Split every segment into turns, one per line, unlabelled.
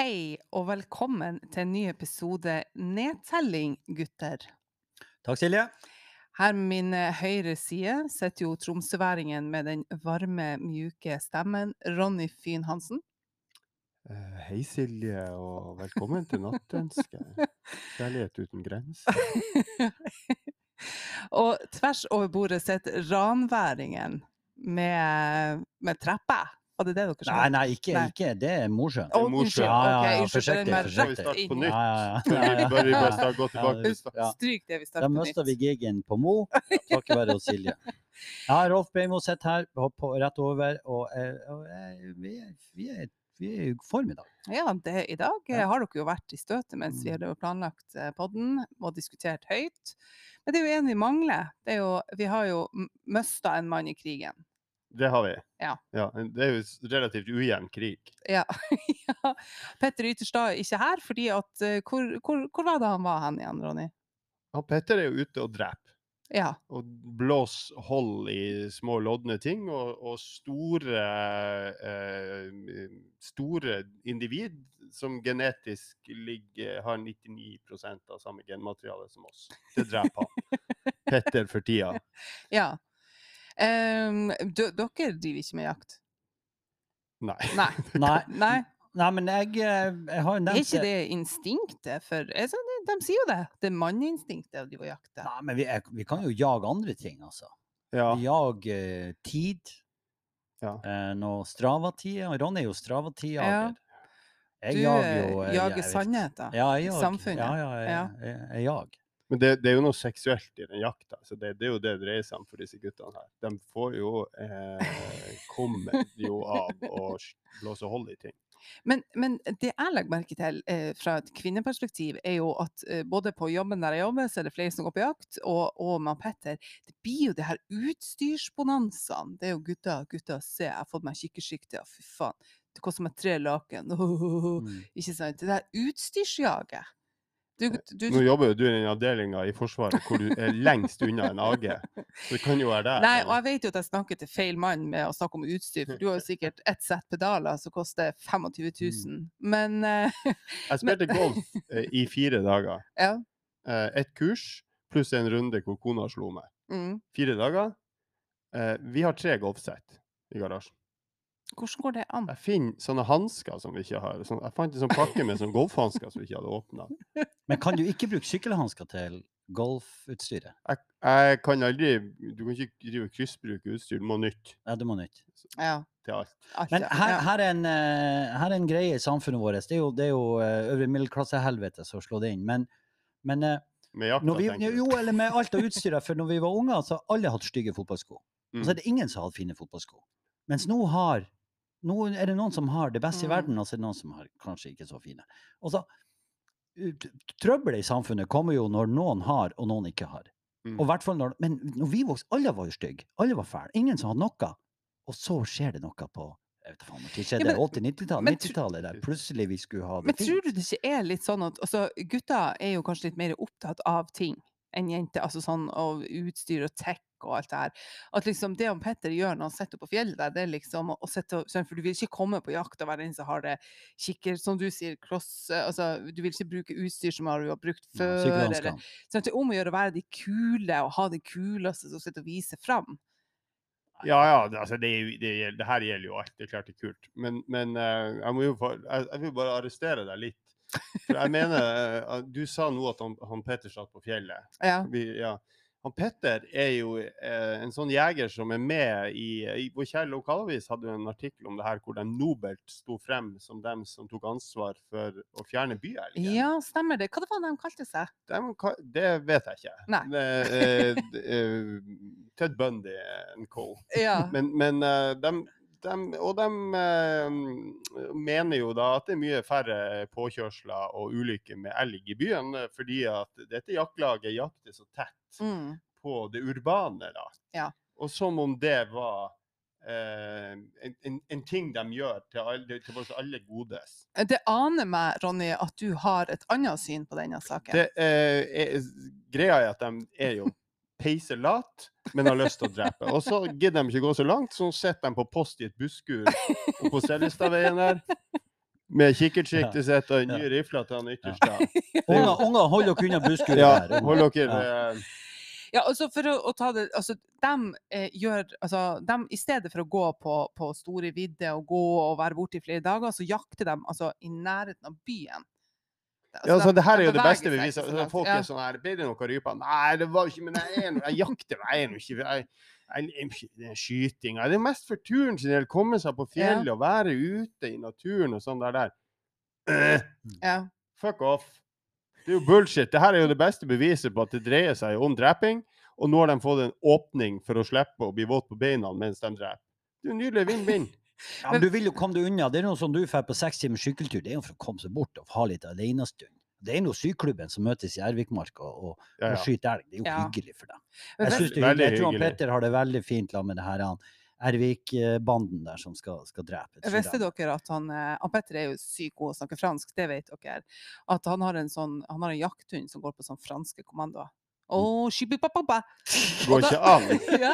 Hei og velkommen til en ny episode Nedtelling, gutter.
Takk, Silje.
Her med min eh, høyre side sitter jo tromsøværingen med den varme, mjuke stemmen, Ronny Fyn Hansen.
Eh, Hei, Silje, og velkommen til nattønske. Kjærlighet uten grenser.
og tvers over bordet sitter ranværingen med, med trappa. Var det det dere sa?
Nei, nei, ikke,
Nei.
ikke. det er Mosjøen.
Oh,
Mosjøen.
unnskyld.
Ja, ja, ja,
for
forsiktig,
var
Skal vi starte på nytt?
Ja, ja, ja.
Bør vi bare, starte, gå tilbake til
ja.
Stryk det vi starter på
nytt. Da
mister vi
gigen på Mo, takket være Silje. Ja, Rolf Beimo sitter her på, rett over, og, og, og eh, vi, er, vi, er, vi er i form i dag.
Ja, det, I dag eh, har dere jo vært i støtet mens vi
Mm.
har planlagt eh, podden og diskutert høyt. Men det er jo en vi mangler. Det er jo, vi har jo mista en mann i krigen.
Det har vi.
Ja.
Det er jo relativt ujevn krig.
Ja. ja. Petter Ytterstad er ikke her, fordi at eh, hvor, hvor, hvor var det han var hen igjen, Ronny?
Ja, Petter er jo ute og dreper.
Ja.
Og blåser hold i små lodne ting, og, og store eh, Store individ som genetisk ligger, har 99% av samme genmateriale som oss. Det dreper han. Petter for tida.
ja. Ehm, d- dere driver ikke med jakt?
Nei.
Nei.
Nei,
Nei.
nei men jeg, eh, jeg har jo
Er ikke det instinktet for altså, de, de sier jo det. Det er manneinstinktet å drive og jakte.
Nei, men vi, er, vi kan jo jage andre ting, altså.
Ja.
Vi jager eh, tid.
Ja.
Eh, noe Strava-tid. og Ronny er jo Strava-tid-jager. Jeg
Du
jager jo eh,
jager sannheter.
Ja, jeg
i
jager.
samfunnet.
Ja, ja, jeg,
Ja.
jeg, jeg jager.
Men det, det er jo noe seksuelt i den jakta. så det, det er jo det det dreier seg om for disse guttene her. De får jo eh, kommer jo av å blåse hold i ting.
Men, men det jeg legger merke til eh, fra et kvinneperspektiv, er jo at eh, både på jobben der jeg jobber, så er det flere som går på jakt, og, og med Petter, det blir jo det her utstyrsbonanzaene. Det er jo gutter, gutter, se, jeg har fått meg kikkersikte, fy faen. Det koster meg tre laken.
Mm.
Ikke sant? Det der utstyrsjaget. Du, du,
Nå jobber jo du i den avdelinga i Forsvaret hvor du er lengst unna en AG. Så det kan jo være der.
Nei, og jeg vet jo at jeg snakker til feil mann med å snakke om utstyr, for du har jo sikkert ett sett pedaler som koster 25 000. Men uh,
Jeg spilte golf uh, i fire dager.
ja.
Uh, et kurs pluss en runde hvor kona slo meg.
Mm.
Fire dager. Eh, vi har tre golfsett i garasjen.
Hvordan går det an?
Jeg finner sånne hansker som vi ikke har. Sånn, jeg fant en sånn pakke med sånn golfhansker som vi ikke hadde åpna.
Men kan du ikke bruke sykkelhansker til golfutstyret?
Jeg, jeg kan aldri Du kan ikke drive kryssbruke utstyr, du må nytt
Ja, du må nytt.
Ja.
til alt.
Men her, her, er en, eh, her er en greie i samfunnet vårt. Det er jo, det er jo eh, øvre middelklassehelvete som slår det inn. Men, men eh,
Med jakta,
vi,
tenker du.
jo, eller med alt av utstyret. For når vi var unger, så har alle hatt stygge fotballsko. Og så er det ingen som har hatt fine fotballsko. Mens nå har nå er det noen som har det beste i
Mm.
verden, og så er det noen som har kanskje ikke så fine. Og så uh, Trøbbelet i samfunnet kommer jo når noen har, og noen ikke har.
Mm.
Og hvert fall når, men når vi vokste, alle var jo stygge. Alle var fæle. Ingen som hadde noe. Og så skjer det noe på jeg vet faen, når skjedde
Ja,
80-90-tallet? 90-tallet der plutselig vi skulle ha det
Men
fint.
tror du det ikke er litt sånn at altså, gutter er jo kanskje litt mer opptatt av ting enn jenter, altså sånn av utstyr og tech og alt det her. At liksom det om Petter gjør når han sitter på fjellet der, det er liksom å, å sitte sånn, For du vil ikke komme på jakt og være den som har det kikker, som du sier, kloss Altså, du vil ikke bruke utstyr som har du har brukt
Ja,
før, eller
sykkelhansker.
Sånn, det er om å gjøre å være de kule og ha det kuleste som sitter og viser fram.
Ja, ja, altså, det, det, det her gjelder jo alt. Det er klart det er kult. Men, men eh, jeg, må jo jeg, jeg vil bare arrestere deg litt. For jeg mener eh, Du sa nå at han, han Petter satt på fjellet.
Ja.
Vi, ja. Han Petter er jo eh, en sånn jeger som er med i, i Vår kjære lokalavis hadde jo en artikkel om det her hvor de nobelt sto frem som dem som tok ansvar for å fjerne byelgen.
ja, stemmer det. Hva det var det de kalte seg?
De, det vet jeg ikke.
Nei.
Det, eh, d- eh, Ted Bundy and co.
Ja.
Men, men de, dem, dem, og de mener jo da at det er mye færre påkjørsler og ulykker med elg i byen, eh, fordi at dette jaktlaget jakter så tett
Mm.
på det urbane. da.
Ja.
Og som om det var eh, en, en, en ting de gjør til alle, til oss alle godes.
Det aner meg, Ronny, at du har et annet syn på denne saken.
Det, eh, er, greia er at de er jo peiselat, men har lyst til å drepe. Og så gidder de ikke gå så langt, så sitter de på post i et busskur på Seljestadveien der. Med kikkertsiktet sitt og ny
Ja.
rifle til han ytterste.
Unger, unger hold dere unna busskuret
Ja,
der.
hold dere
Ja.
Ja, altså for å, å ta det altså, de eh, gjør, altså, de, I stedet for å gå på, på store vidder og gå og være borte i flere dager, så jakter de altså, i nærheten av byen.
Ja, altså, det her er jo det beste beviset.
ikke så.
Folk
Ja.
er sånn her Ble det noe rype? Nei, det var ikke Men jeg, er, jeg jakter, jeg er nå ikke jeg, den skytinga Det er mest for turen sin del. Komme seg på fjellet og være ute i naturen og sånn der. der. Uh,
Ja.
fuck off. Det er jo bullshit. Det her er jo det beste beviset på at det dreier seg om dreping. Og nå har de fått en åpning for å slippe å bli våt på beina mens de dreper. Det er jo nydelig vinn-vinn.
Ja, men du vil jo komme deg unna. Det er noe som du drar på seks timers sykkeltur. Det er jo for å komme seg bort og ha litt alenestund. Det er nå syklubben som møtes i Ervikmarka og, og,
Ja,
og skyter elg. Det er jo
Ja.
hyggelig for dem. Jeg, synes det jeg tror han. Petter har det veldig fint med det her han Ervik-banden der som skal, skal drepe.
Visste dere at han, eh, han Petter er jo sykt god å snakke fransk, det vet dere. At han har en sånn, han har en jakthund som går på sånn franske kommandoer. Oh.
Går ikke an.
ja.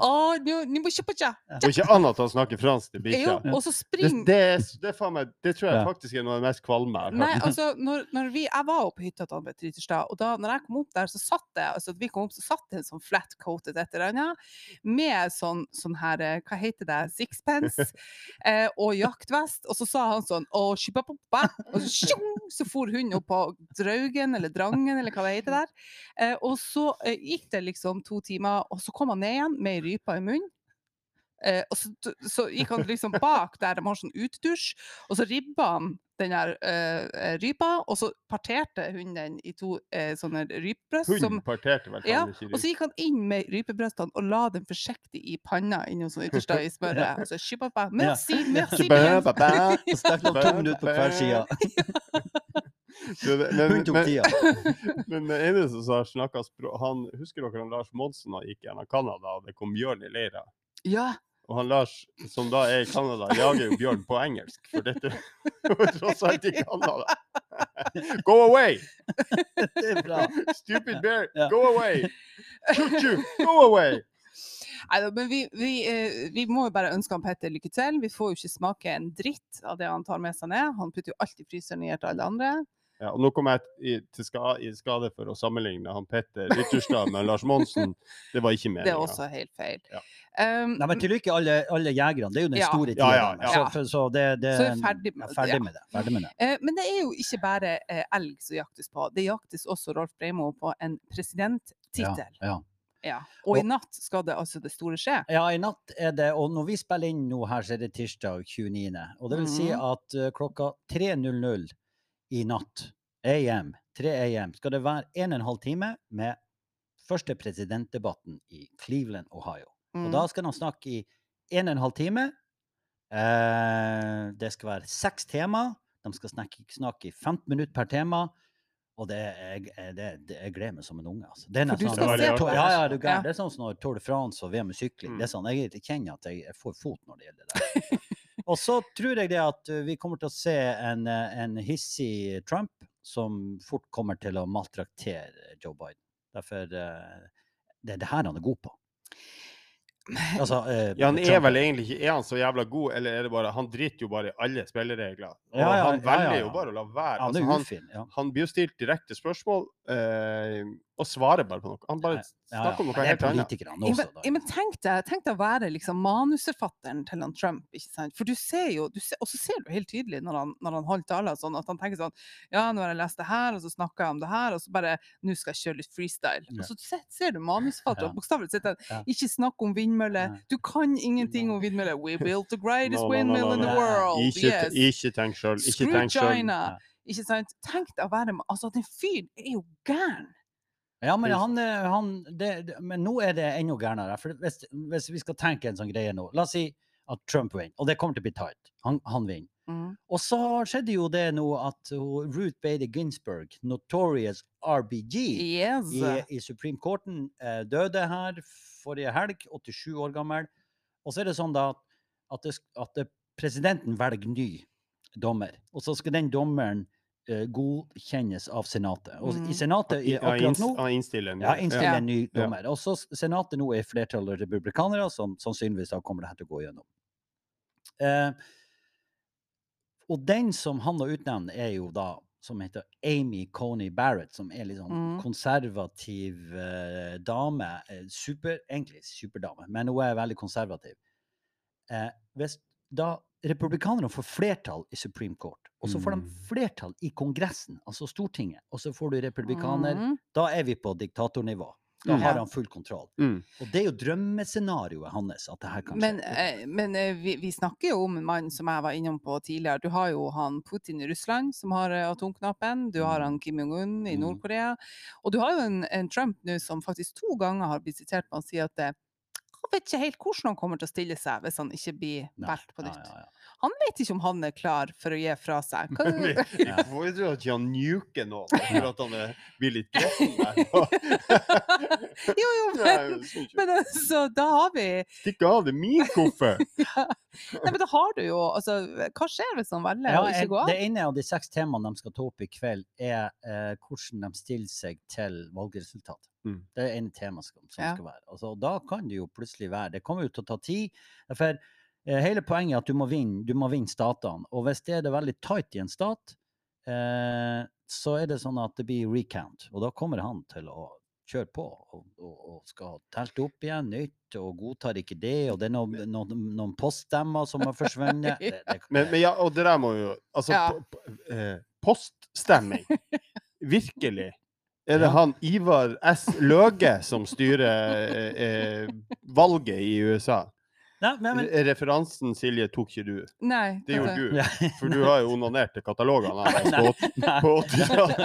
Å, du, ni må kjøpe tja.
Og ikke annet at han snakker fransk til
Jo,
bikkja.
og så
Det,
springer
det, er- det, er faen meg, det tror jeg
Ja.
faktisk er noe av det mest kvalme jeg har
Nei,
hørt.
altså, når, når vi, jeg var jo på hytta til Albert Petter og da når jeg kom opp der, så satt det, altså, vi kom opp, så satt det en sånn flat-coated et eller annet, med sånn, sånn her, eh, hva heter det, sixpence, eh, og jaktvest, og så sa han sånn, og shibababa, og så, sjung, så for hun opp på draugen, eller drangen, eller hva det heter der, eh, og så eh, gikk det liksom to timer, og så kom han ned igjen med ei rypa i munnen, Eh, og så, så gikk han liksom bak der de har sånn utdusj, og så ribba han den der eh, rypa, og så parterte hunden den i to eh, sånne rypebrøst.
Hun
Som,
parterte vel
ja,
ikke
og så gikk han inn med rypebrøstene og la dem forsiktig i panna inni sånn ytterste i smøret. Og så shibaba, merci, merci.
Så stakk han to minutter på hver side.
Men-
Hun tok tida.
Men den eneste som har snakka språk han, Husker dere han Lars Monsen han gikk gjennom Canada, og det kom bjørn i leira?
Ja,
Og han Lars, som da er i Canada, jager jo bjørn på engelsk, for dette var tross alt i Canada. Go away!
Det er bra.
Stupid bear,
Ja.
go away! Choo-choo, go away!
Neida, men vi, vi, eh, vi må jo bare ønske han Petter lykke til. Vi får jo ikke smake en dritt av det han tar med seg ned. Han putter jo alt i fryseren i hjertet til alle andre.
Ja, og nå kommer jeg til ska, i skade for å sammenligne han Petter Ytterstad med Lars Monsen. Det var ikke
Det er også helt feil.
Ja.
Um,
Nei, men til lykke alle, alle jegerne. Det er jo den
Ja.
store
Ja,
tida.
ja, ja.
Så, for- så det, det,
Så er vi ferdig med-
ferdig med det. Ferdig med det.
Uh, Men det er jo ikke bare uh, elg som jaktes på. Det jaktes også Rolf Breimo på en presidenttittel.
ja.
Ja. Og i natt skal det altså det store skje.
Ja, i natt er det, og når vi spiller inn nå her, så er det tirsdag 29. Og det vil si
Mhm.
at uh, klokka 3.00 i natt, AM, 3 AM, skal det være en og en halv time med første presidentdebatten i Cleveland, Ohio. Og
Mm.
da skal han snakke i en og en halv time. Eh, det skal være seks tema. De skal snakke, snakke i 15 minutter per tema. Og det er, det, det, jeg gleder meg som en unge. Altså. Det er nesten sånn- Ja, ja. Det er sånn som når Tour de France og VM i sykling.
Mm.
Det er sånn, jeg kjenner at jeg, jeg får fot når det gjelder det. og så tror jeg det at uh, vi kommer til å se en, uh, en hissig Trump som fort kommer til å maltraktere Joe Biden. Derfor uh, Det er det her han er god på. Altså, eh,
Ja, han er vel egentlig ikke Er han så jævla god, eller er det bare Han driter jo bare i alle spilleregler. Og
Ja, ja,
han velger jo bare å la være. Altså, han, han blir jo stilt direkte spørsmål, eh, og svarer bare på noe. Han bare
Ja, ja.
snakker om noe helt annet.
også.
men, ja, men tenk deg, tenk deg å være liksom manusforfatteren til han Trump, ikke sant? For du ser jo, og så ser du helt tydelig når han, når han holder taler, sånn at han tenker sånn, ja, nå har jeg lest det her, og så snakker jeg om det her, og så bare, nå skal jeg kjøre litt freestyle.
Ja.
Og så ser, ser du manusforfatteren
Ja.
bokstavelig talt
Ja.
ikke snakk om vindmøller, du kan ingenting om vindmøller. We built the greatest
No, no, no,
windmill
no,
in the world,
Ikke,
yes.
ikke tenk sjøl. Ikke
Screw
tenk sjøl.
Ikke sant? Tenk deg å være med, altså den fyren er jo gæren.
Ja, men, han, eh, han, det, det, men nå er det enda gærnere. For hvis, hvis vi skal tenke en sånn greie nå La oss si at Trump vinner, og det kommer til å bli tight. Han, han vinner.
Mm.
Og så skjedde jo det nå at Ruth Bader Ginsburg, notorious RBG,
Yes.
i, i Supreme Courten, eh, døde her forrige helg, 87 år gammel. Og så er det sånn da at, at, det, at det, presidenten velger ny dommer, og så skal den dommeren godkjennes av Senatet. Og i Senatet i, akkurat nå
Ja, innstiller en
ja,
ny.
Ja.
en ny dommer. Og så Senatet nå er flertallet republikanere, som sannsynligvis da kommer det her til å gå gjennom. Eh, og den som han har utnevnt, er jo da som heter Amy Coney Barrett, som er litt sånn
Mm.
konservativ eh, dame. eh, super, egentlig superdame, men hun er veldig konservativ. Eh, hvis da republikanerne får flertall i Supreme Court, og så får de
Mm.
flertall i Kongressen, altså Stortinget, og så får du republikaner,
mm.
da er vi på diktatornivå. Da
Mm.
har han full kontroll.
Mm.
Og det er jo drømmescenarioet hans. at det her kan skje.
Men, eh, men eh, vi, vi snakker jo om en mann som jeg var innom på tidligere. Du har jo han Putin i Russland, som har eh, atomknappen. Du har
Mm.
han Kim Jong-un i. Nord-Korea. Og du har jo en, en Trump nå som faktisk to ganger har blitt sitert på å si at eh, han vet ikke helt hvordan han kommer til å stille seg hvis han ikke blir valgt på
ja,
nytt.
ja, ja.
Han vet ikke om han er klar for å gi fra seg. Hva,
Vi
Ja.
får jo tro at ikke han nuker noen for at han er, blir litt gretten der.
jo, jo, men, men altså, da har vi
Stikk av, det er min koffert!
Nei, men da har du jo Altså, hva skjer hvis han velger
Ja,
å ikke gå av?
det ene av de seks temaene de skal ta opp i kveld, er eh, hvordan de stiller seg til valgresultatet.
Mm.
Det er ene tema som, som
Ja.
skal være. Altså, og da kan det jo plutselig være Det kommer jo til å ta tid. For eh, hele poenget er at du må vinne, du må vinne statene. Og hvis det er det veldig tight i en stat, eh, så er det sånn at det blir recount. Og da kommer han til å kjøre på og, og, og skal telte opp igjen nytt, og godtar ikke det, og det er noen, noen, noen poststemmer som har forsvunnet. Det, det,
Men, men ja, og det der må jo Altså,
Ja.
po- eh, poststemming. Virkelig. Er det
Ja.
han Ivar S. Løge som styrer eh, eh, valget i USA?
Nei, men, men,
Referansen, Silje, tok ikke du.
Nei.
Det gjorde
altså.
du. For du har jo onanert til katalogene på åt-
nei.
på 80-tallet.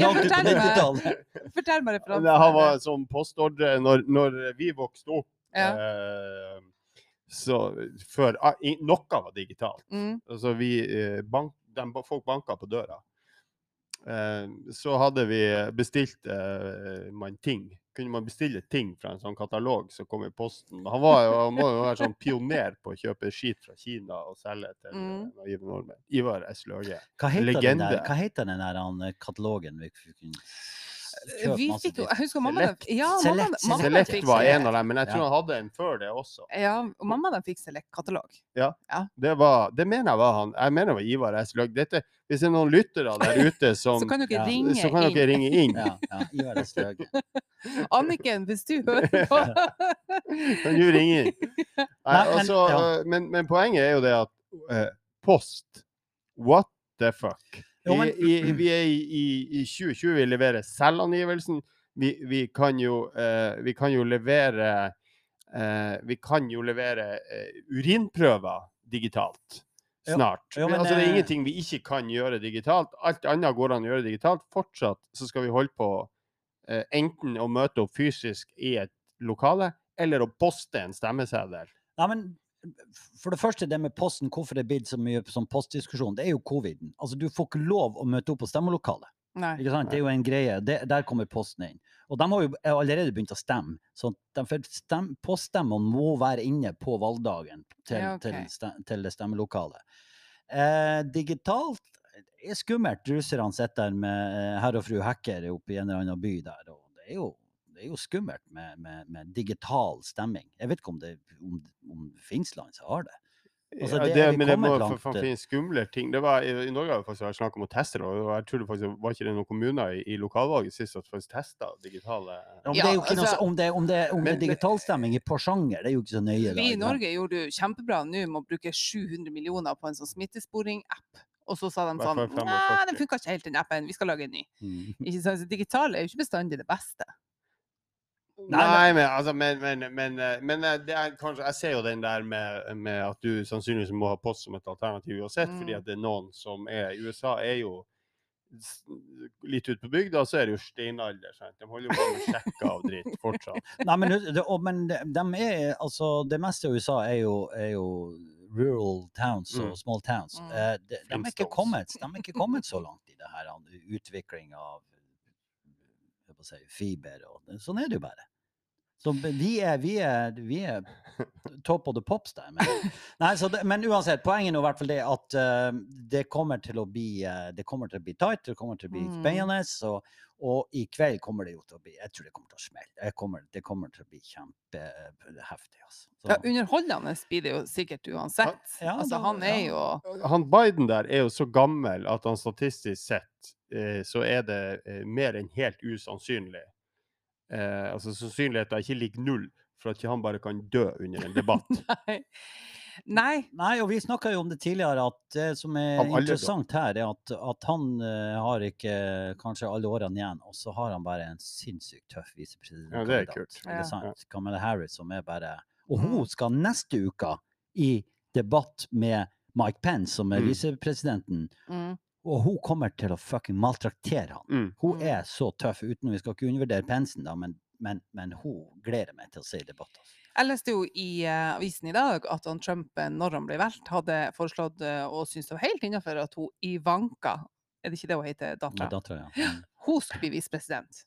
Langt ut på
fortell meg. Fortell meg referansen.
Han var som postordre når, når vi vokste opp.
Ja.
Eh, så før ah, Noe var digitalt.
Mm.
Altså vi eh, bank, de, folk banka på døra. Eh, så hadde vi bestilt eh, man ting. Kunne man bestille ting fra en sånn katalog som kom i posten. Han, var jo, han må jo være sånn pioner på å kjøpe skit fra Kina og selge til
Mm.
eh, naive nordmenn. Ivar S. Løge.
Hva heter, den der, hva heter den der han, katalogen vi kunne
Vi fikk jo? Jeg husker mamma
Select.
ja, mamma,
Select,
mamma
Select
fikk
var en av dem, men jeg tror
Ja.
han hadde en før det også.
Ja, og mamma den fikk Select-katalog.
Det, var, det mener jeg var han. Jeg mener det var Ivar S. Løge. Dette, hvis det er noen lyttere der ute som
Så kan dere
ja,
ringe
så kan
inn.
ringe inn.
Ja, ja, Ivar S. Løge.
Anniken, hvis du hører på.
Kan du ringe inn? Nei, altså,
ja.
øh, men, men poenget er jo det at uh, post What the fuck?
Jo, men-
I, i, vi er i, i, i 2020, vi leverer selvangivelsen. Vi, vi, kan jo, uh, vi kan jo levere uh, Vi kan jo levere eh, urinprøver digitalt snart.
jo, men,
altså, det er ingenting vi ikke kan gjøre digitalt. Alt annet går an å gjøre digitalt. Fortsatt så skal vi holde på enten å møte opp fysisk i et lokale, eller å poste en stemmeseddel.
Ja, men for det første, det med posten, hvorfor det er blitt så mye sånn postdiskusjon, det er jo coviden. Altså, du får ikke lov å møte opp på stemmelokalet.
Nei.
Ikke sant? Det er jo en greie. Det, der kommer posten inn. Og de har jo allerede begynt å stemme. Så de, for stem, poststemmene må være inne på valgdagen til,
Ja, okay.
til, stem, til det stemmelokalet. Eh, digitalt er skummelt. Russerne sitter der med eh, herr og fru hacker oppe i en eller annen by der. og det er jo det er jo skummelt med, med, med digital stemming. Jeg vet ikke om det, om, om Finnsland som har det. Altså,
Ja,
det
det,
er vi
men det må
langt, eh.
finnes skumle ting. Det var, I i Norge har det faktisk vært snakk om å teste det, og jeg tror det faktisk var ikke det noen kommuner i, i lokalvalget sist som faktisk testa digitale
Ja, men det er jo ikke noe,
altså-
så- om, det, om, det, om
Men-
digitalstemming i Porsanger, det er jo ikke så nøye. da,
Vi i? Norge gjorde jo kjempebra nå med å bruke 700 millioner på en sånn smittesporing-app. Og så sa de sånn Nei, den funka ikke helt, den appen. Vi skal lage en ny.
Mm.
Ikke sant? Så Digital er jo ikke bestandig det beste.
Nei,
men, altså, men, men, men, eh, men eh, det er kanskje, jeg ser jo den der med, med at du sannsynligvis må ha post som et alternativ uansett, fordi
Mm.
at det er noen som er I USA er jo litt ute på bygda, så er det jo steinalder. Sant? De holder jo på med sjekker av dritt fortsatt.
Nei, men, det, og, men de, de, er, altså, det meste av USA er jo, er jo rural towns og
Mm.
small towns.
Mm.
Eh, de, de, er ikke kommet, de er ikke kommet så langt i det her utvikling av si, fiber. Og, sånn er det jo bare. Så vi er, vi er, vi er top of the pops der. Men, nei, så det, men uansett, poenget er i hvert fall det at uh, det kommer til å bli uh, det kommer til å bli tight, det kommer til å bli
Mm.
spennende. Og, og i kveld kommer det jo til å bli Jeg tror det kommer til å smelle. Kommer, det kommer til å bli kjempeheftig. Altså.
Ja, underholdende blir det jo sikkert uansett.
Ja,
altså,
da-
han er
ja.
jo
Han Biden der er jo så gammel at han statistisk sett eh, så er det eh, mer enn helt usannsynlig. Eh, altså sannsynligheten er ikke lik null for at ikke han bare kan dø under en debatt.
Nei. Nei.
Nei, og vi snakka jo om det tidligere, at det som er interessant her, er at, at han uh, har ikke kanskje alle årene igjen, og så har han bare en sinnssykt tøff visepresident.
Ja, det er kult.
Ikke
Ja.
Kamala Harris, som er bare Og hun
Mm.
skal neste uke i debatt med Mike Pence, som er
Mm.
visepresidenten,
Mm.
Og hun kommer til å fucking maltraktere han.
Mm.
Hun
Mm.
er så tøff, uten vi skal ikke undervurdere Pensen, da, men, men, men hun gleder meg til å se i debatt. Altså.
Jeg leste jo i uh, avisen i dag at han Trump, eh, når han ble valgt, hadde foreslått uh, og syntes det var helt innafor at hun Ivanka, er det ikke det hun heter, dattera,
ja. Mm.
hun skulle bli visepresident.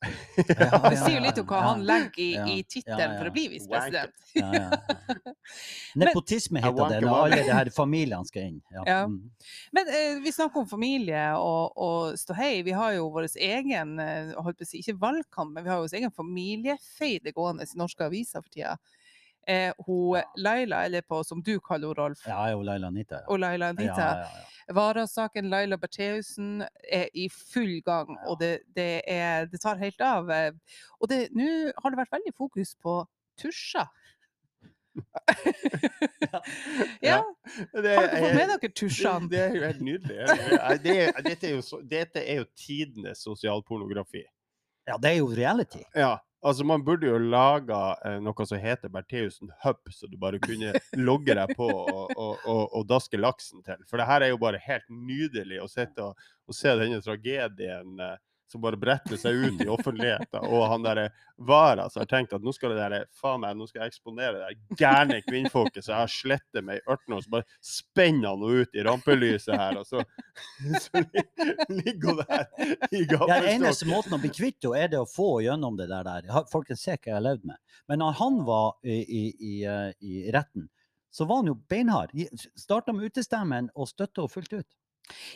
Ja,
Det sier jo litt om hva
ja,
han legger i,
ja,
i
ja,
tittelen
ja.
for å bli visepresident.
Ja, ja, ja. Nepotisme heter det, når alle de her familiene skal inn. Ja.
Ja.
Mm.
Men eh, vi snakker om familie og, og ståhei. Vi har jo vår egen eh, holdt på å si, ikke valgkamp, men vi har jo vår egen familiefeide gående i norske aviser for tida. Eh, hun
Ja.
Laila, eller på, som du kaller henne, Rolf,
Ja, og Laila Anita. Ja.
og Laila Anita.
ja, ja.
Vara-saken, Laila Bertheussen, er i full gang, og det, det, er, det tar helt av. eh, Og nå har det vært veldig fokus på tusjer. ja,
Det
har dere fått
er-
med dere tusjene?
Det, det er jo helt nydelig. Det, det, er- dette, er jo, dette er jo tidenes sosialpornografi.
ja, det er jo reality.
Ja, altså man burde jo laga eh, noe som heter Bertheussen Hub, så du bare kunne logge deg på og, og, og, og daske laksen til. For det her er jo bare helt nydelig å sitte og, se denne tragedien eh, som bare bretter seg ut i offentligheten. Og han derre Vara som har tenkt at nå skal det der, faen meg, nå skal jeg eksponere det der gærne kvinnfolket så jeg har slettet med i 18 år, så bare spenner han henne ut i rampelyset her, og så, så li- ligger hun der i
Ja, eneste måten å bli kvitt henne, er det å få gjennom det der. der. Folkens se hva jeg har levd med. Men når han var i, i, i, eh, i retten, så var han jo beinhard. Starta med utestemmen og støtta henne fullt ut.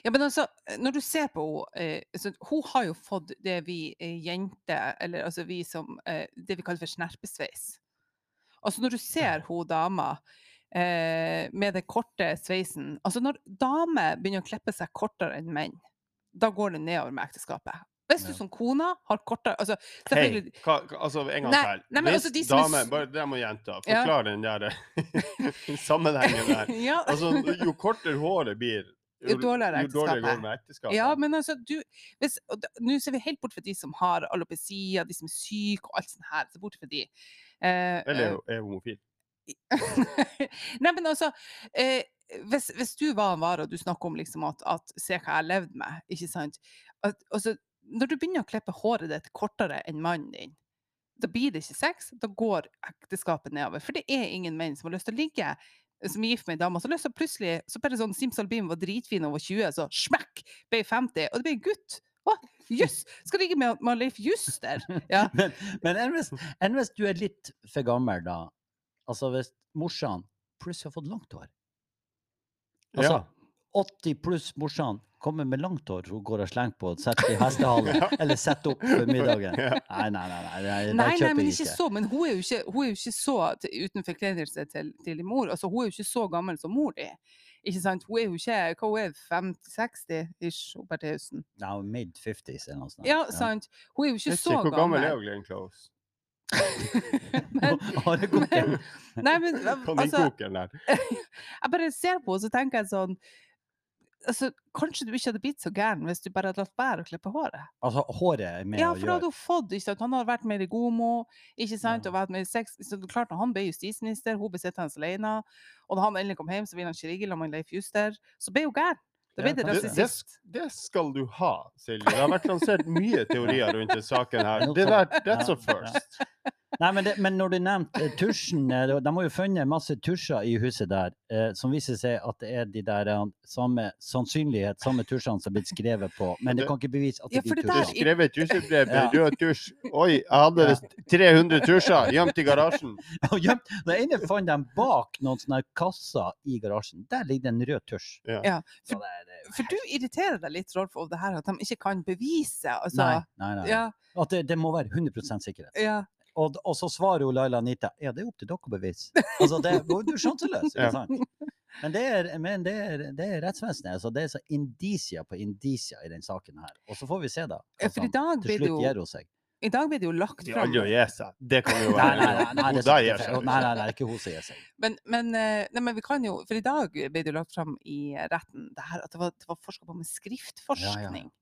Ja, men altså, når du ser på henne, eh, så hun har jo fått det vi eh, jenter, eller altså vi som, eh, det vi kaller for snerpesveis. Altså når du ser hun dama eh, med den korte sveisen, altså når damer begynner å klippe seg kortere enn menn, da går det nedover med ekteskapet. Hvis du som kona har kortere, altså
Hei, hva, altså en gang til.
men
Hvis
altså, de er
dame, bare det må jenta,
Ja.
den der sammenhengen der.
ja,
Altså, jo kortere håret blir,
Jo dårligere
jo dårligere går
ekteskapet.
med ekteskapet.
Ja, men altså, du Nå ser vi helt bort fra de som har alopecia, de som er syke og alt sånt her. Så bort fra de. Eh,
Eller
eh,
er er homofil.
Nei, men altså eh, hvis, hvis du var en vare, og du snakker om liksom at, at se hva jeg har levd med, ikke sant at, altså, Når du begynner å klippe håret ditt kortere enn mannen din, da blir det ikke sex, da går ekteskapet nedover. For det er ingen menn som har lyst til å ligge som er gift med ei dame, og så løser plutselig så bare sånn Simsalabim var dritfin over 20, så smekk, ble 50, og det ble en gutt. Å, jøss! Skal ligge med, med Leif Juster? Ja.
Men, men enn hvis, enn hvis du er litt for gammel, da? Altså hvis morsan plutselig har fått langt hår? Altså,
ja.
80 pluss morsan kommer med langt hår, hun går og slenger på, setter i hestehalen, eller setter opp for middagen.
Ja.
Nei, nei, nei. nei, det
Nei, nei, men ikke
ikke.
så. Men hun er jo ikke, hun er jo ikke så til, uten forkledelse til, til mor. Altså, hun er jo ikke så gammel som mor di. Ikke sant? Hun er jo ikke hva hun er 50-60-ish, hun Bertheussen.
Nei, mid-50s eller noe sånt.
Ja, sant. Hun er jo ikke så
ikke hvor gammel er hun, Glenn Close?
men,
men,
nei, men altså, jeg bare ser på henne, så tenker jeg sånn altså, Kanskje du ikke hadde blitt så gæren hvis du bare hadde latt være å klippe håret?
Altså, håret er med
Ja, for da
gjøre.
hadde hun fått ikke sant? Han har vært med i gomo, ikke sant?
Ja.
og vært med i sex. Så det klart, når han ble justisminister, hun ble sittende alene, og da han endelig kom hjem, så ville han ikke ligge sammen med Leif Juster. Så ble hun gæren. Da ble
Ja,
det
Det, det, det skal du ha, Silje. Det har vært lansert mye teorier rundt denne saken her. Det der, that's a first.
Nei, men, det, men når du nevnte eh, tusjen eh, De har jo funnet masse tusjer i huset der, eh, som viser seg at det er de der eh, samme sannsynlighet, samme tusjene som er blitt skrevet på. Men det kan ikke bevise at
Ja,
det
for
er de
det
tusjene.
skrev et tusjebrev med
Ja.
rød tusj. Oi, jeg hadde visst 300 tusjer gjemt i garasjen.
Og gjemt- Den ene fant de bak noen sånne kasser i garasjen. Der ligger det en rød tusj.
Ja.
Ja, for,
det, er- det er
for du irriterer deg litt, Rolf, over det her at de ikke kan bevise. Altså,
Nei, nei, nei.
Ja,
At det, det må være 100 sikkerhet.
ja.
Og, og så svarer jo Laila Anita ja, det er opp til dere å bevise. Altså, det, du er sjanseløs, ikke sant? Men det er, men det er, det er rettsvesenet. Altså, det er så indisier på indisier i den saken her. Og så får vi se, da.
Ja, for i dag
til
blir det
slutt
jo
gir hun seg.
I dag blir det jo lagt
De
fram
aldri å gi seg. Det kan jo
Nei,
være
nei, nei, nei,
Hun
det er sant. nei, nei, nei, ikke hun som gir seg.
Men, men, eh, nei, men vi kan jo For i dag ble det jo lagt fram i retten det her, at det var, det var forska på med skriftforskning.
ja.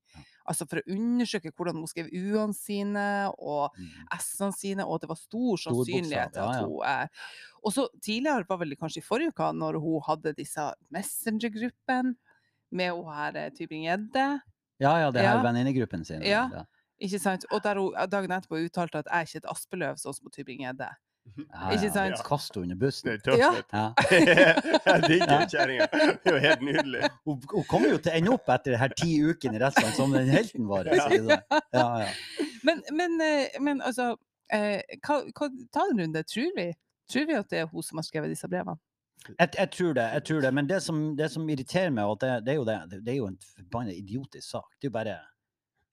Altså for å undersøke hvordan hun skrev u-ene sine og
Mm.
s-ene sine, og det var stor sannsynlighet til at hun eh, Og så tidligere, var vel kanskje i forrige uke, når hun hadde disse Messenger-gruppene med hun her eh, Tybring-Gjedde,
Ja, ja, det her
Ja.
venninnegruppen sin.
Ja. ikke sant? Og der hun dagen etterpå uttalte at jeg er ikke et aspeløv sånn som Tybring-Gjedde.
Ja,
Ikke
ja,
sant?
Kast henne under
Det
bussen.
er tøft.
Ja.
Ja.
Jeg digger kjerringa. Det er jo helt nydelig.
Hun, hun kommer jo til å ende opp etter de her ti ukene i resten som den helten vår.
Ja.
ikke? Ja, ja.
Men, men, eh, men altså eh, hva, hva, Ta en runde. Tror vi? Tror vi at det er hun som har skrevet disse brevene?
Jeg, jeg tror det, jeg tror det. Men det som, det som irriterer meg, det, det, er jo det, det er jo en forbanna idiotisk sak. Det er jo bare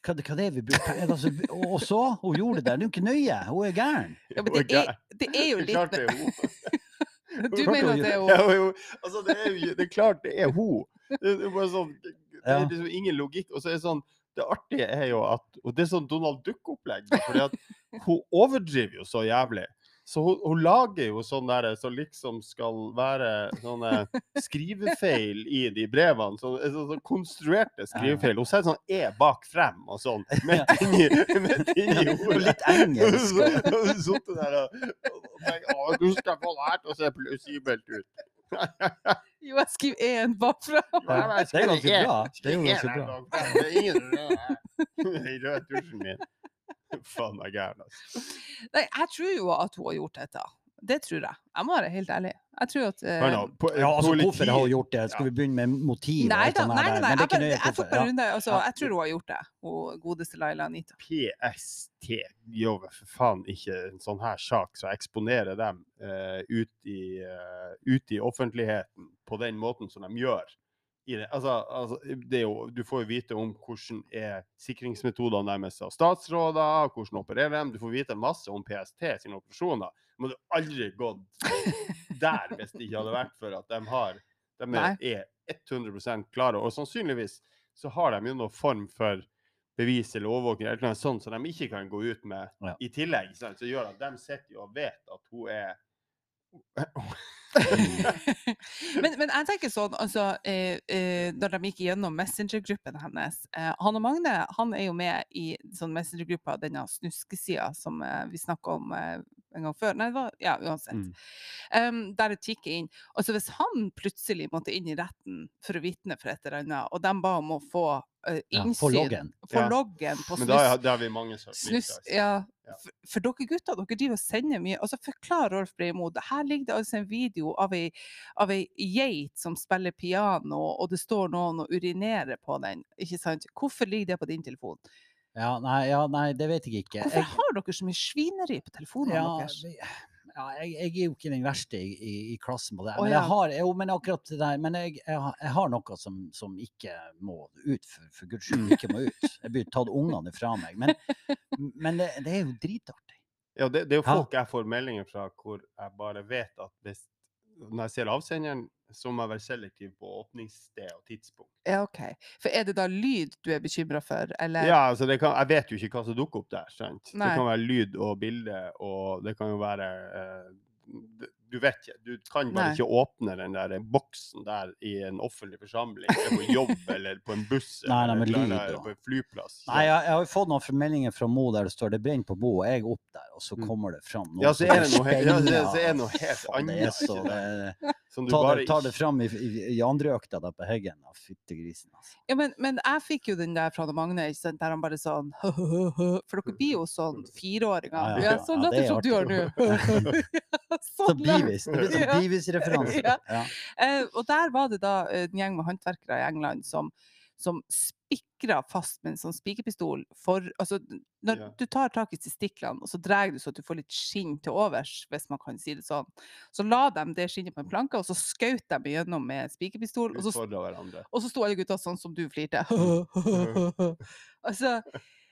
hva, hva det er vi bruker altså, Og og så? Hun gjorde det der. Det er jo ikke nøye. Hun er gæren.
Ja, men det er, det er jo litt
det er hun.
Du mener at det er
Ja,
hun?
jo, altså, det, er jo, det er klart det er hun. Det er bare sånn, det er liksom ingen logikk. Og så er det sånn, det artige er jo at Og det er sånn Donald Duck-opplegg. For hun overdriver jo så jævlig. Så hun, hun lager jo sånn der som liksom skal være sånne skrivefeil i de brevene. Så, så, så konstruerte skrivefeil. Hun setter sånn E bak frem og sånn. Midt inni, midt inni ordet.
litt engelsk.
Så- så der og, og tenker Å, du skal få det her til å se plausibelt ut.
Jo, jeg skriver én bakfra.
Ja, det er ganske bra. Det er jo ganske bra.
Det er ingen rød her. I rød tusjen min. Faen meg gæren, altså.
Nei, jeg tror jo at hun har gjort dette. Det tror jeg. Jeg må være helt ærlig. Jeg tror at
uh, nå, po-
Ja, altså,
politi-
hvorfor har hun gjort det? Skal vi begynne med motiv?
Nei da, nei, nei, nei.
Men det
Jeg, bare, jeg tok bare runde. Altså, jeg tror hun har gjort det. Hun godeste Laila Anita.
PST gjør for faen ikke en sånn her sak som eksponerer dem uh, ut, i, uh, ut i offentligheten på den måten som de gjør. I det. Altså, altså, det er jo, du får jo vite om hvordan er sikringsmetodene deres av statsråder, hvordan opererer dem. Du får vite masse om PST sine operasjoner. Men du hadde aldri gått der hvis det ikke hadde vært for at de har de er, er 100 klare. Og sannsynligvis så har de jo noen form for bevis eller overvåkning eller noe sånt som de ikke kan gå ut med
Ja.
i tillegg. Sant? Så gjør at de sitter og vet at hun er
men, men jeg tenker sånn, altså, eh, eh, når de gikk gjennom Messenger-gruppen hennes eh, Han og Magne han er jo med i sånn Messenger-gruppa, denne snuskesida som eh, vi snakka om eh, en gang før. Nei, det var, ja, uansett.
Mm.
Um, der jeg tikker inn. Altså Hvis han plutselig måtte inn i retten for å vitne for et eller annet, og de ba om å få
Ja,
innsyn
Få loggen.
For
Ja.
loggen på
Men da er- har vi mange
snus
altså.
ja,
Ja.
for, for dere gutter, dere driver og sender mye. Altså Forklar Rolf Breimo. Her ligger det altså en video av ei, av ei geit som spiller piano, og det står noen og urinerer på den. ikke sant? Hvorfor ligger det på din telefon?
Ja, nei, ja, nei, det vet jeg ikke.
Hvorfor
Jeg,
har dere så mye svineri på telefonene
ja,
deres?
vi- ja, jeg, jeg er jo ikke den verste i, i, i klassen på det.
Men,
Men
ja.
jeg har jo, men akkurat det der, men jeg, jeg, har- jeg har noe som, som ikke må ut, for, for guds skyld ikke må ut. Jeg blir tatt ungene fra meg. Men, men det, det er jo dritartig.
Ja, det, det er jo folk jeg får meldinger fra hvor jeg bare vet at hvis, når jeg ser avsenderen, så må jeg være selektiv på åpningssted og tidspunkt.
Ja, OK. For er det da lyd du er bekymra for, eller?
Ja, altså det kan, Jeg vet jo ikke hva som dukker opp der. sant?
Nei.
Det kan være lyd og bilde, og det kan jo være eh, du vet ikke. Du kan bare
Nei.
ikke åpne den der boksen der i en offentlig forsamling, på jobb, eller på en buss,
Nei, nei,
eller, eller
og-
på en flyplass.
Nei, jeg, jeg har fått noen meldinger fra Mo der det står det brenner på Bo', og jeg er opp der, og så
Mm.
kommer det fram noe
Ja, så er det noe ja, så er det noe helt
annet. Det er så, det,
Som du
ta,
bare
det, ta det fram i, i, i andre økta da på Heggen, Fytti fyttegrisen. Altså.
Ja, men, men jeg fikk jo den der fra Magne, ikke sant, der han bare sånn For dere blir jo sånn fireåringer.
Ja,
Ja,
ja.
så
Ja,
la
det
det
er
som du har nå.
Så
Sånn.
Beavis. Det blir sånn
Ja.
Beavis-referanse.
Ja.
Ja.
Eh, og der var det da en gjeng med håndverkere i England som, som spikra fast med en sånn spikerpistol for Altså, når
Ja.
du tar tak i stiklene, og så drar du så at du får litt skinn til overs, hvis man kan si det sånn, så la de det skinnet på en planke, og så skjøt de gjennom med spikerpistol, og så og så sto alle gutta sånn som du flirte. altså,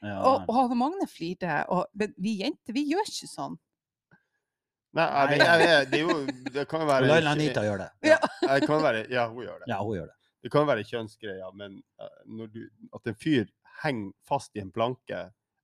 Ja,
og, og han og Magne flirte, men vi jenter, vi gjør ikke sånn.
Nei, jeg, jeg, jeg, det er jo Det kan jo være
Laila Anita gjør det.
Ja, det kan være, ja, hun gjør det.
Ja, hun gjør det.
Det kan være kjønnsgreier, men eh, når du, at en fyr henger fast i en planke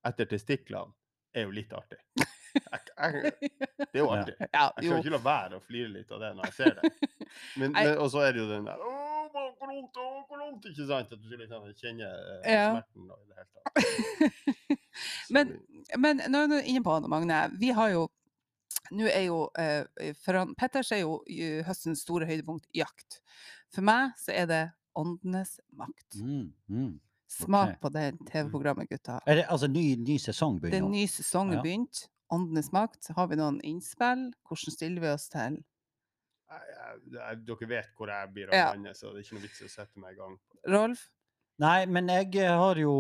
etter testiklene, er jo litt artig. Det er jo artig. Jeg kan ikke la være å flire litt av det når jeg ser det. Men, men, og så er det jo den der hvor vondt, hvor vondt, ikke sant? At du liksom kjenner eh,
Ja.
smerten i det hele tatt. Så
Men-
nå
Men når du er inne på han Magne, vi har jo Nå er jo eh, For han, Petters er jo høstens store høydepunkt jakt. For meg så er det åndenes makt.
Mm, mm.
Smak
okay.
på det TV-programmet, gutta.
Er det altså ny, ny sesong
Det er ny sesong er
Ja.
begynt. Åndenes makt. Har vi noen innspill? Hvordan stiller vi oss til?
Jeg, jeg, jeg, dere vet hvor jeg blir av
Ja.
landet, så det er ikke noe vits i å sette meg i gang.
Rolf?
Nei, men jeg har jo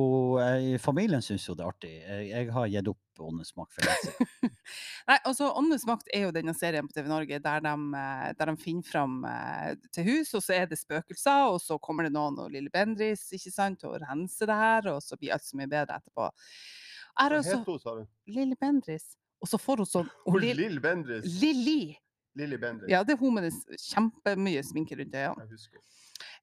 eh, Familien syns jo det er artig. Jeg, jeg har gitt opp Åndenes makt.
Nei, altså Åndenes makt er jo denne serien på TV Norge der de, eh, der de finner fram eh, til hus, og så er det spøkelser, og så kommer det noen og Lille Bendris ikke sant, og renser det her, og så blir alt så mye bedre etterpå. Er
Hva
også
het hun, sa du?
Lille Bendris. Og så får hun sånn
Hun
hun Lill-
Bendris.
Lilly!
Lilly Bendris.
Ja, det er hun med kjempemye sminke rundt øynene.
Jeg husker.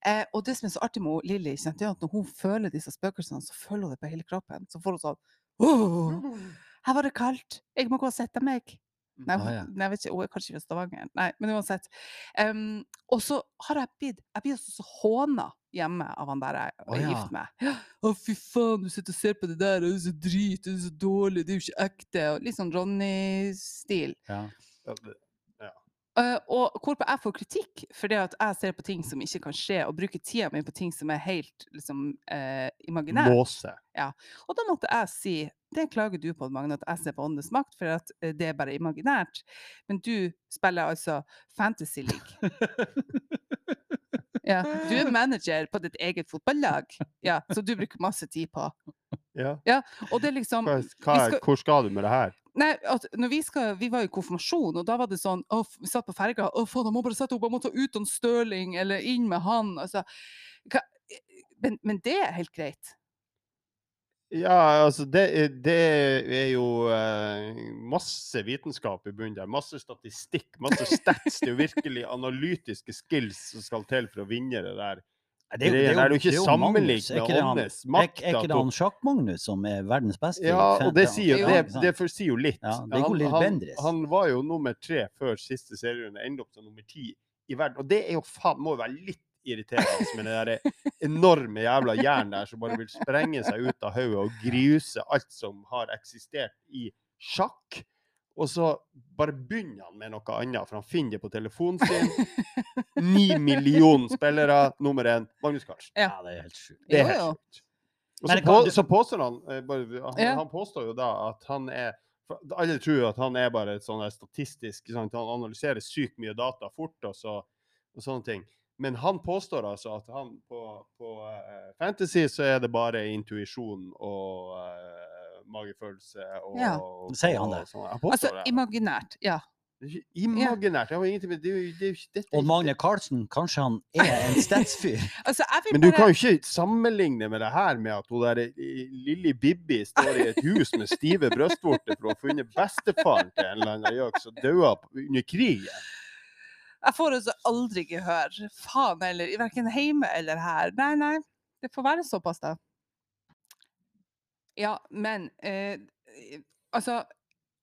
Eh, og det som er så artig med Lilly, ikke er at når hun føler disse spøkelsene, så føler hun det på hele kroppen. Så får hun sånn «Åh, Her var det kaldt, jeg må gå og sette meg. Nei,
Ah, ja.
nei, jeg vet ikke, hun er kanskje fra Stavanger. Nei, men uansett. Um, og så har jeg blitt Jeg blir også så håna hjemme av han der jeg
er
er
ja.
gift med. Å, fy faen, du sitter og ser på det der, og det er så drit, det er så dårlig, det er jo ikke ekte. Og litt sånn Ronny-stil.
Ja,
Ja.
Eh, og hvorpå jeg får kritikk for det at jeg ser på ting som ikke kan skje, og bruker tida mi på ting som er helt liksom, uh, imaginært.
Måse.
Og da måtte jeg si det klager du på, Magne, at jeg ser på Åndenes makt, for at eh, det er bare imaginært. Men du spiller altså Fantasy League. Ja, du er manager på ditt eget fotballag, ja, så du bruker masse tid på.
Ja.
Og det er liksom
Hva, hva,
skal-
hvor skal du med det her?
Nei, at når vi, skal, vi var i konfirmasjon, og da var det sånn å, Vi satt på ferga. Å, faen, jeg må bare sette opp, jeg må ta ut han Støling, eller inn med han. Altså, hva, men, men det er helt greit.
Ja, altså det, det er jo eh, masse vitenskap i bunnen der. Masse statistikk, masse stats. Det er jo virkelig analytiske skills som skal til for å vinne det der.
Det
Det er jo
det er jo
sammenlignet
Magnus. Er
med
ikke det han-
Åndenes
Er,
makt,
er ikke det han Sjakk-Magnus som er verdens beste?
Ja, og det sier,
Jo.
det, det sier jo litt.
Ja, det går litt
han, han, han var jo nummer tre før siste serierunde, endte opp som nummer ti i verden. Og det er jo faen, må jo være litt irriterende med det der enorme jævla hjernen der som bare vil sprenge seg ut av hodet og gruse alt som har eksistert i sjakk. Og så bare begynner han med noe annet, for han finner det på telefonen sin. Ni millioner spillere, nummer én, Magnus Carlsen.
Ja.
Ja, det er helt sjukt.
Det er helt sjukt. Og så, på, så påstår han, eh, bare, han,
Ja.
han påstår jo da at han er Alle tror jo at han er bare et sånn statistisk sant? Han analyserer sykt mye data fort og, så, og sånne ting. Men han påstår altså at han på, på uh, Fantasy så er det bare intuisjon og eh, magefølelse og,
Ja.
og
Sier han det?
og sånn. Påstår
Altså
det.
imaginært, ja.
Det er ikke Imaginært. Det har ingenting med det det, det
Og Magne Carlsen, kanskje han er en statsfyr?
Altså,
Men du
bare
kan jo ikke sammenligne med det her med at hun der eh, lille Bibbi står i et hus med stive brystvorter for å ha funnet bestefaren til en eller annen gjøk som døde under krigen.
Jeg får altså aldri gehør. Faen heller. Verken hjemme eller her. Nei, nei. Det får være såpass, da. Ja, men eh, Altså,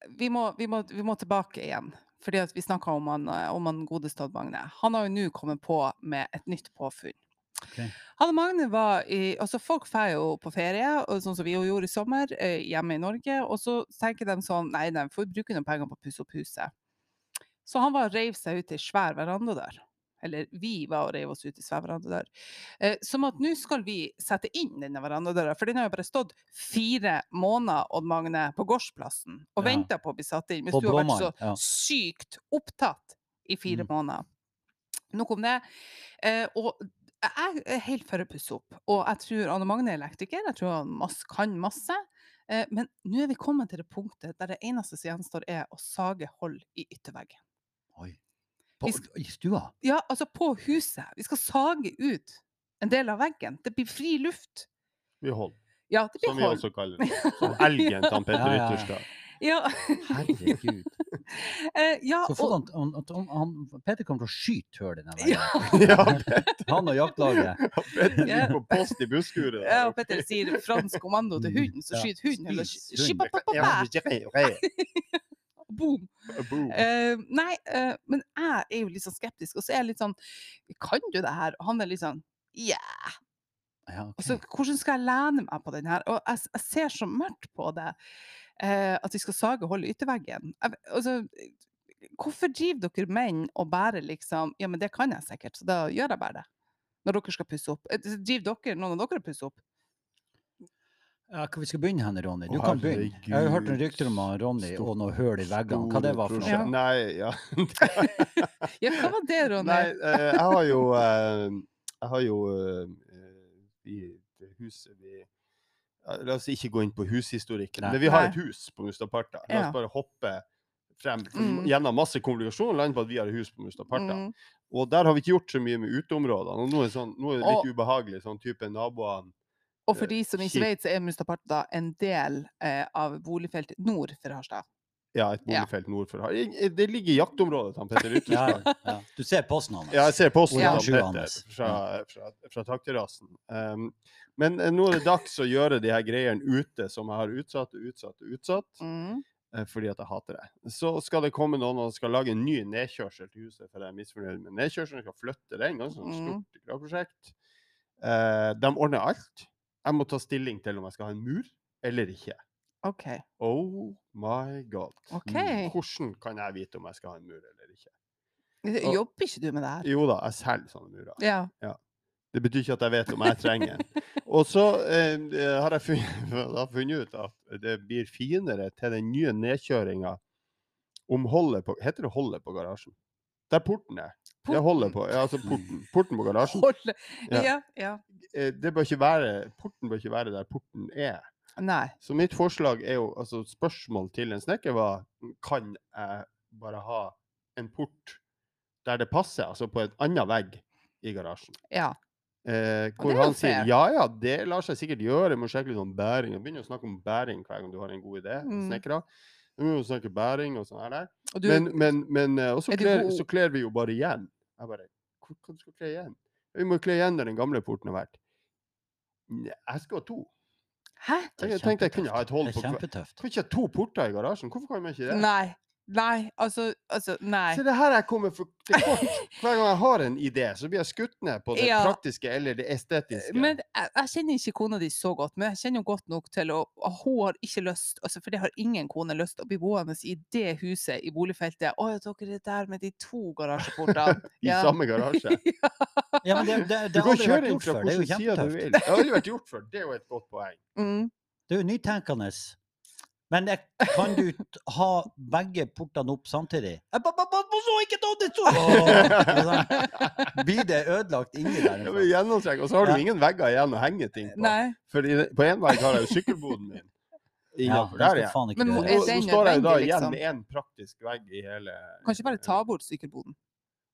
vi må, vi, må, vi må tilbake igjen. fordi at vi snakka om han, eh, om han godeste Odd Magne. Han har jo nå kommet på med et nytt påfunn.
Okay.
Han og Magne var i Altså, folk drar jo på ferie, og sånn som vi jo gjorde i sommer, eh, hjemme i Norge, og så tenker de sånn Nei, de får bruke noen penger på å pusse opp huset. Så han var og reiv seg ut ei svær verandadør. Eller vi var og reiv oss ut i svær verandadør. Eh, som at nå skal vi sette inn denne verandadøra, for den har jo bare stått fire måneder, Odd Magne, på gårdsplassen og
Ja.
venta på å bli satt inn. Mens du har vært så
ja.
sykt opptatt i fire
Mm.
måneder. Nok om det. Eh, og jeg er helt for å pusse opp. Og jeg tror Anne Magne er elektriker, jeg tror han masse, kan masse. Eh, men nå er vi kommet til det punktet der det eneste som gjenstår, er å sage hold i ytterveggen.
Oi. På,
Vi
I stua?
Ja, altså på huset. Vi skal sage ut en del av veggen. Det blir fri luft.
Vi holder,
Ja, det
som
blir
vi
hold.
også kaller det. Som elgen til Petter
Ja.
Ytterstad.
Ja,
Herregud.
eh, ja,
Så får
og,
han, han, han, han, Peter kommer til å skyte hull i den
Ja.
veggen.
Ja,
Han og jaktlaget.
Petter
Ja.
ligger på post i busskuret.
ja, og Petter sier fransk kommando til hunden, så skyter hunden. Eller boom.
Boom.
Uh, nei, uh, men jeg er jo litt sånn skeptisk, og så er jeg litt sånn Kan du det her? Og han er litt sånn Yeah!
Ja, okay.
Altså, hvordan skal jeg lene meg på den her? Og jeg, jeg ser så mørkt på det. Uh, at vi skal sage hull i ytterveggen. Jeg, altså, hvorfor driver dere menn og bare liksom Ja, men det kan jeg sikkert, så da gjør jeg bare det. Når dere skal pusse opp. Eh, Driver dere, noen av dere pusse opp?
Ja, vi skal begynne hen, Ronny? Du
Å,
kan begynne. Jeg har hørt noen rykter om han Ronny og noe høl i veggene. Hva det var for
prosjekt.
noe?
Nei, ja.
Ja, hva var det, Ronny?
Nei, eh, jeg har jo eh, Jeg har jo eh, i det huset vi ja, La oss ikke gå inn på hushistorikken,
Nei.
men vi har
Nei.
et hus på Mustaparta. La
Ja.
oss bare hoppe frem
Mm.
gjennom masse komplikasjoner og lande på at vi har et hus på Mustaparta.
Mm.
Og der har vi ikke gjort så mye med uteområdene. Og nå er, sånn, nå er det litt
Og-
ubehagelig, sånn type naboene
Og for de som ikke vet, så er Mustaparta en del eh, av boligfeltet nord for Harstad.
Ja, et
Ja.
boligfelt nord for Harstad. Det ligger i jaktområdet til Petter Ytterstad.
ja. Du ser posten hans.
Ja, jeg ser posten
Ja.
hans
Petter fra, fra, fra takterrassen. Um, men eh, nå er det dags å gjøre de her greiene ute som jeg har utsatt og utsatt og utsatt,
Mm.
eh, fordi at jeg hater det. Så skal det komme noen og skal lage en ny nedkjørsel til huset, for jeg er misfornøyd med nedkjørselen. Skal flytte den, ganske sånn
Mm.
stort graveprosjekt. Eh, de ordner alt. Jeg må ta stilling til om jeg skal ha en mur eller ikke.
OK.
Oh my god.
OK.
Hvordan kan jeg vite om jeg skal ha en mur eller ikke? Og-
Jobber ikke du med det her?
Jo da, jeg selger sånne murer.
Ja.
Det betyr ikke at jeg vet om jeg trenger en. Og så eh, har jeg funnet, har funnet ut at det blir finere til den nye nedkjøringa om holdet på Heter det holdet på garasjen? Der porten er. Ja, holder på, ja, altså porten. Porten på garasjen. Ja.
Ja.
Eh, Det bør ikke være, porten bør ikke være der porten er.
Nei.
Så mitt forslag er jo altså Spørsmål til en snekker var kan jeg bare ha en port der det passer, altså på et annet vegg i garasjen.
Ja.
Eh, hvor han sier ja ja, det lar seg sikkert gjøre, jeg må sjekke litt om bæring. Jeg begynner å snakke om bæring hver gang du har en god idé.
Mm.
snekkere. Du må snakke bæring og sånn her der.
Du,
Men, men, men eh, og så
Er
kler, så kler vi jo bare igjen. Jeg bare Hvor kan du skal kle igjen? Vi må kle igjen der den gamle porten har vært. Jeg skal ha to.
Hæ?
Det er
Jeg tenkte jeg kunne ha et hold
Det
på
er
hver.
kjempetøft.
Kan ikke ha to porter i garasjen? Hvorfor kan man ikke det?
Nei. Nei, altså, altså Nei.
Se, det her jeg kommer for til kort. Hver gang jeg har en idé, så blir jeg skutt ned på det
Ja.
praktiske eller det estetiske.
Men jeg, jeg kjenner ikke kona di så godt, men jeg kjenner jo godt nok til å Hun har ikke lyst, altså, for det har ingen kone lyst, å bli boende i det huset i boligfeltet. Å, dere er der med de to garasjeportene.
I
Ja.
samme garasje.
Ja, men det, det,
Du
det har
kan kjøre
vært
inn
gjort
fra
før. Det er jo
hvilken side du
kjempetøft.
vil. Det har aldri vært gjort før. Det er jo et godt poeng.
Mm.
Det er jo nytenkende. Men jeg, kan du ha begge portene opp samtidig? Ba- så ikke ta det så! Blir det ødelagt inni der?
Det blir gjennomtrekk. Og så har du ingen vegger igjen å henge ting på.
Nei.
For på én vegg har jeg jo sykkelboden min.
Ja,
Innenfor der igjen.
Men
du
Nå,
er
nå står jeg jo da igjen
liksom?
med én praktisk vegg i hele
Kan ikke bare ta bort sykkelboden?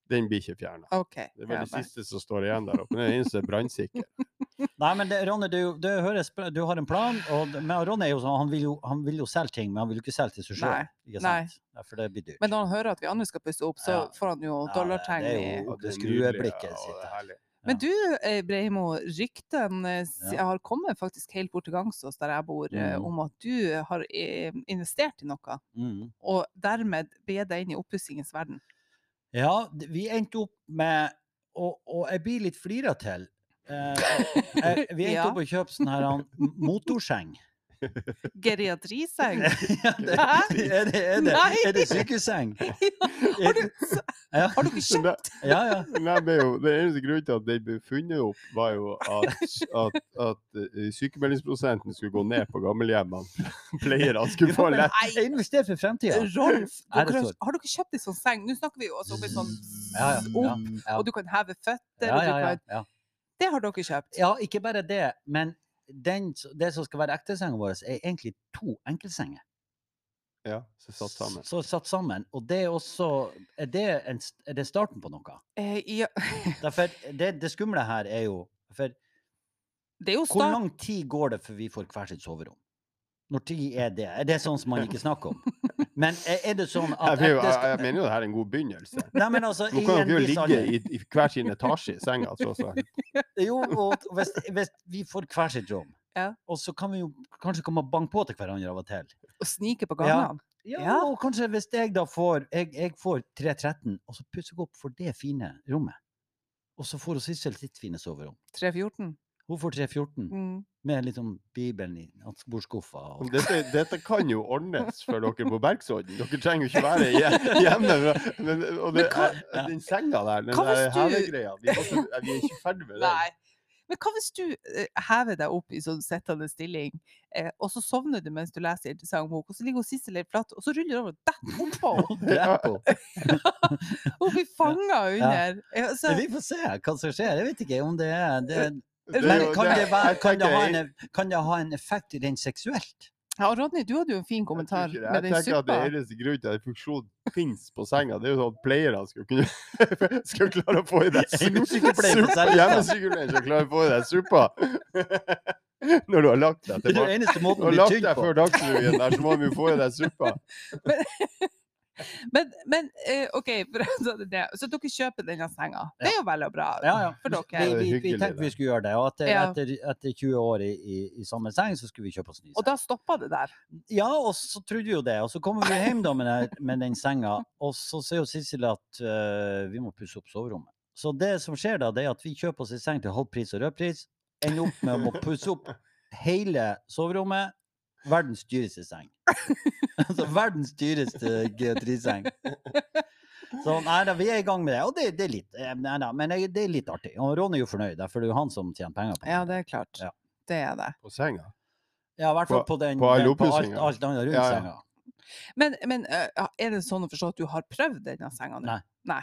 Den blir ikke fjerna.
Okay,
Det er vel
ja,
det
bare-
siste som står igjen der oppe. Det er det eneste brannsikker.
Nei, men det, Ronny, du, du, høres Du har en plan, og men Ronny er jo sånn, han vil jo, han vil jo selge ting, men han vil jo ikke selge til seg sjøl.
Nei, nei.
Ja, for det blir dyrt.
Men når han hører at vi andre skal pusse opp, så
Ja.
får han jo
Ja,
dollartegn
det
i
Og
det skrueblikket
nydelig,
sitt.
Men du, eh, Breimo, ryktene
Ja.
har kommet faktisk helt bort til Gangsås, der jeg bor, eh,
Mhm.
om at du har eh, investert i noe,
Mm.
og dermed begitt deg inn i oppussingens verden.
Ja, vi endte opp med Og, og jeg blir litt flira til. Eh, jeg, vi endte
Ja.
opp å kjøpe sånn her motorseng.
Geriatriseng.
Ja, det, er, det, er, det, er det sykehusseng?
har, du,
Ja,
har dere kjøpt
det,
ja. ja.
Nei, jo, den eneste grunnen til at den ble funnet opp, var jo at, at, at eh, sykemeldingsprosenten skulle gå ned på gammelhjemmene. Pleierne skulle få lett.
Jeg investerer for fremtida.
Rolf,
Er
dere, har dere kjøpt en sånn seng? Nå snakker vi jo også om en sånn
Ja, ja, ja,
opp,
ja.
og du kan heve føtter,
Ja,
og du
ja, ja,
kan
ja.
Det har dere kjøpt?
ja, ikke bare det, men den, det som skal være ektesenga vår, er egentlig to enkeltsenger.
Ja, så satt sammen.
Så satt sammen. Og det er også Er det, en, er det starten på noe?
Eh, ja.
Derfor, det, det skumle her er jo for
Det er jo
Hvor lang tid går det før vi får hvert sitt soverom? Når tid er det? Er det sånn som man ikke snakker om? Men er, det sånn at
Jeg, jo- jeg, jeg mener jo det her er en god begynnelse.
Nei, men altså,
Nå kan jo ligge i, i hver sin etasje i senga. tross alt.
Jo, og hvis, hvis vi får hver sitt rom,
Ja.
og så kan vi jo kanskje komme og banke på til hverandre av og til.
Og snike på gangene?
Ja,
Ja.
og kanskje hvis jeg da får Jeg, jeg får 313, og så pusser jeg opp for det fine rommet. Og så får Sissel sitt fine soverom.
314?
Hun får 314
Mm.
med liksom Bibelen i nattbordskuffa. Og...
Dette, dette kan jo ordnes for dere på Bergsodden. Dere trenger jo ikke være hjemme. Men, og det,
Men hva-
er- den senga der, den der
du-
hevegreia vi, også, vi er ikke ferdig med den.
Nei. Men hva hvis du eh, hever deg opp i sånn sittende stilling, eh, og så sovner du mens du leser en interessant bok, og så ligger hun Sissel helt flatt, og så ruller du over og detter oppå
henne.
Hun blir fanga under. Ja. så-
Vi får se hva som skjer. Jeg vet ikke om det er det,
Det
Men kan det, være, kan, det ha en, kan det ha en effekt rent seksuelt?
Ja, Ronny, du hadde jo en fin
Jeg med
kommentar suppa.
Jeg tenker at det eneste grunnen til at funksjon finnes på senga, det er jo sånn at pleierne skal kunne skal klare å få i deg
på
suppa. Hjemmesykepleieren skal klare å få i deg suppa. Når du har lagt deg
Det er den
tilbake.
eneste
Du
måten
har
å bli
lagt deg før dagsrevyen der, så må vi få i deg suppa.
Men, men men OK, for å ta det så dere kjøper denne senga. Det er jo vel og bra
Ja, ja.
for dere.
vi, vi
vi
tenkte vi skulle gjøre det, og etter,
Ja.
etter, etter 20 år i, i, i samme seng, så skulle vi kjøpe oss ny
Og da stoppa det der.
Ja, og så trodde vi jo det. Og så kommer vi hjem da med, den- med den senga, og så sier jo Sissel at uh, vi må pusse opp soverommet. Så det som skjer da, det er at vi kjøper oss en seng til halv pris og rød pris, ender opp med å pusse opp hele soverommet. Verdens dyreste seng. altså verdens dyreste geotriseng. Så nei da, vi er i gang med det, og det, det er litt eh, nei, da, men det er litt artig. Og Ron er jo fornøyd, for det er jo han som tjener penger på det.
Ja, det er klart.
Ja.
Det er det.
På senga.
Ja, i hvert fall
På-
på, den,
på
den- på alt, alt annet rundt
Ja, ja.
senga.
Men, men eh, er det sånn å forstå at du har prøvd denne senga nå?
Nei.
Nei.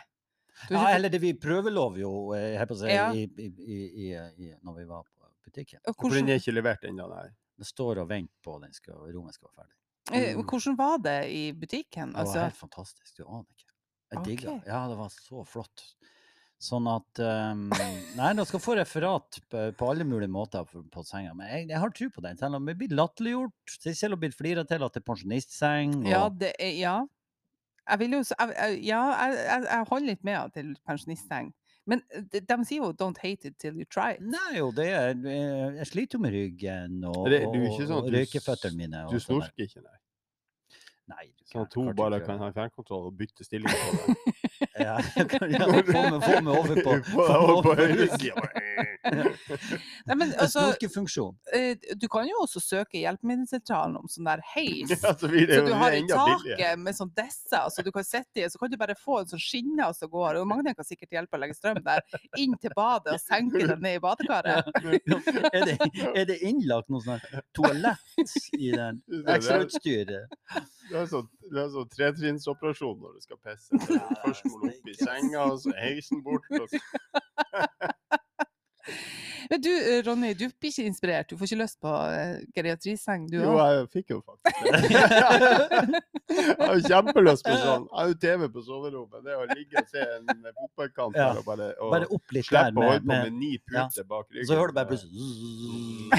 Du,
Ja, eller det vi prøvelov jo, eh, jeg på å si,
Ja.
i, i, i, i, i, når vi var på butikken.
Hvordan...
For den er ikke levert ennå, nei.
Det står og venter på den skal, rommet skal være ferdig.
eh,
Mm.
hvordan var det i butikken?
Det var
Altså,
helt fantastisk, du aner ikke. Jeg digga det. Ja, det var så flott. Sånn at um, Nei, dere skal få referat på, på alle mulige måter på, på senga. Men jeg, jeg har tro på den. Selv om det blir latterliggjort. om har blir flira til at det er pensjonistseng. Og,
ja, det er Ja. Jeg vil jo Ja, jeg, jeg, jeg holder litt med til pensjonistseng. Men eh, de, de sier jo 'don't hate it till you try it'.
Nei, jo, det er Jeg sliter jo med ryggen og,
Det- du er sånn
og røykeføttene mine.
Du snorker ikke, nei.
Nei, du
Sånn at hun bare kan ha fjernkontroll og bytte stilling på deg.
Ja, kan- ja, få meg, over på,
på
over
høyresida.
Altså,
snorkefunksjon.
eh, du kan jo også søke Hjelpemiddelsentralen om sånn der heis.
Ja, så
Så du har i taket med sånn disse, så du kan sitte i, så kan du bare få en sånn skinne som går, og Magne kan sikkert hjelpe å legge strøm der, inn til badet og senke den ned i badekaret.
Er det, er det innlagt noe sånn toalett i den? ekstrautstyret?
Det er sånn, det sånn tretrinsoperasjon når du skal pisse. Først må opp i senga, og så heisen bort. Og.
Men du, eh, Ronny, du blir ikke inspirert, du får ikke lyst på uh, geriatriseng, du
Jo, jeg fikk jo faktisk det. Jeg har kjempelyst på sånn. Jeg har jo TV på soverommet. Det å ligge og se en fotballkamp
Ja.
og bare og
Bare opp litt
slippe å holde på med
med
ni
ja.
bak ryggen.
Så hører du bare plutselig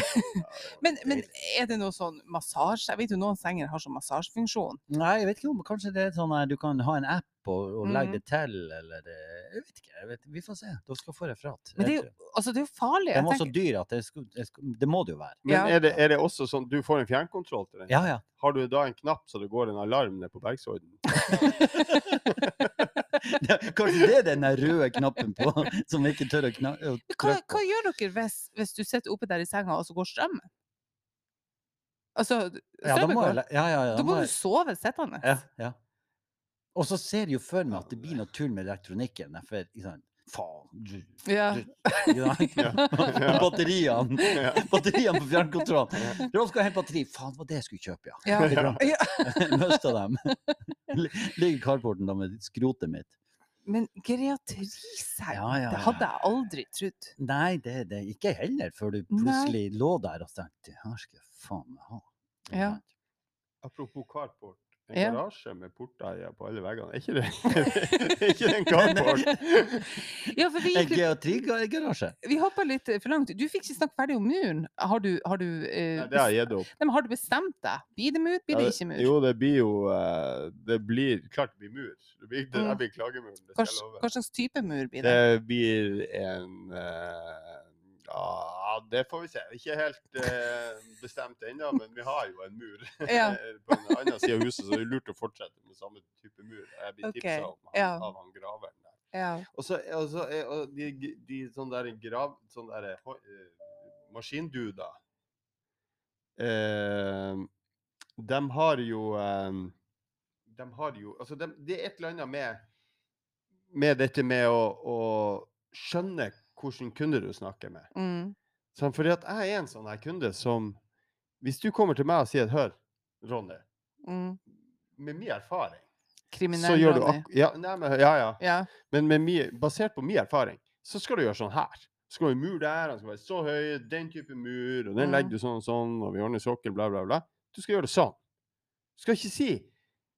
Men, men er det noe sånn massasje? Jeg vet jo noen senger har sånn massasjefunksjon.
Nei, jeg vet ikke om kanskje det er sånn at du kan ha en app og, og legge det til, eller det... Jeg vet ikke. Jeg vet, vi får se. Dere skal få referat.
Men det er jo, altså, det er jo farlig.
Den
Jeg
var så
tenker,
dyr at det, skal, det, skal, det må det jo være.
Men er, det, er det også sånn du får en fjernkontroll til den?
Ja, ja.
Har du da en knapp så det går en alarm ned på Bergsorden?
Kanskje det er den røde knappen på, som vi ikke tør å knappe
hva, hva gjør dere hvis, hvis du sitter oppe der i senga, og så går strømmen? Altså,
Ja, da må
går.
Jeg, ja, ja, ja,
Da må
jeg-
du sove sittende.
Ja, ja. Og så ser jeg jo for meg at det blir noe tull med elektronikken. For, sant, faen du,
Ja.
du?
Ja.
Batteriene. Batteriene på fjernkontrollen. Rolf skal hente batteri. Faen, det var det jeg skulle kjøpe, ja.
Ja. Ja.
Mista dem. Ligger i carporten da med skrotet mitt.
Men geriatriseng,
Ja, ja,
det hadde jeg aldri trodd.
Nei, det det ikke heller, før du
Nei.
plutselig lå der og tenkte her skal jeg faen meg ha.
Ja.
Apropos carport. En
Ja.
garasje med porter på alle veggene. Er ikke det, er ikke det en carport?
Ja, for vi
En
gikk
geotrigarasje.
Vi hoppa litt for langt. Du fikk ikke snakke ferdig om muren. Har du, har du, eh,
Nei, det har jeg gitt opp.
Nei, men har du bestemt deg? Blir det mur, blir
Ja,
det ikke mur?
Jo, det blir jo eh, Det blir klart det blir mur. Det blir, det,
Mm.
det blir klagemuren, det
Hva,
skal jeg love.
hva slags type mur blir det?
Det blir en eh, Ja, det får vi se. Ikke helt eh, bestemt ennå, men vi har jo en mur
Ja.
på den andre sida av huset, så det er lurt å fortsette med samme type mur. Jeg blir
okay.
tipsa om han,
ja.
av han graveren der.
Ja.
Og så og så er- og de, de sånne der grav... Sånne der eh, maskinduder uh, De har jo um, De har jo Altså, det er et eller annet med med dette med å, å skjønne hvilken kunde du snakker med.
Mm.
Sånn, fordi at jeg er en sånn her kunde som Hvis du kommer til meg og sier 'Hør, Ronny,
Mm.
med min erfaring så
Kriminell
gjør du
Ronny.
ak ja, nei, men, ja, ja.
Ja.
Men med mi, basert på min erfaring, så skal du gjøre sånn her. Så skal du ha mur der, den skal være så høy, den type mur, og den
Mm.
legger du sånn og sånn, og vi ordner sokkel, bla, bla, bla. Du skal gjøre det sånn. Du skal ikke si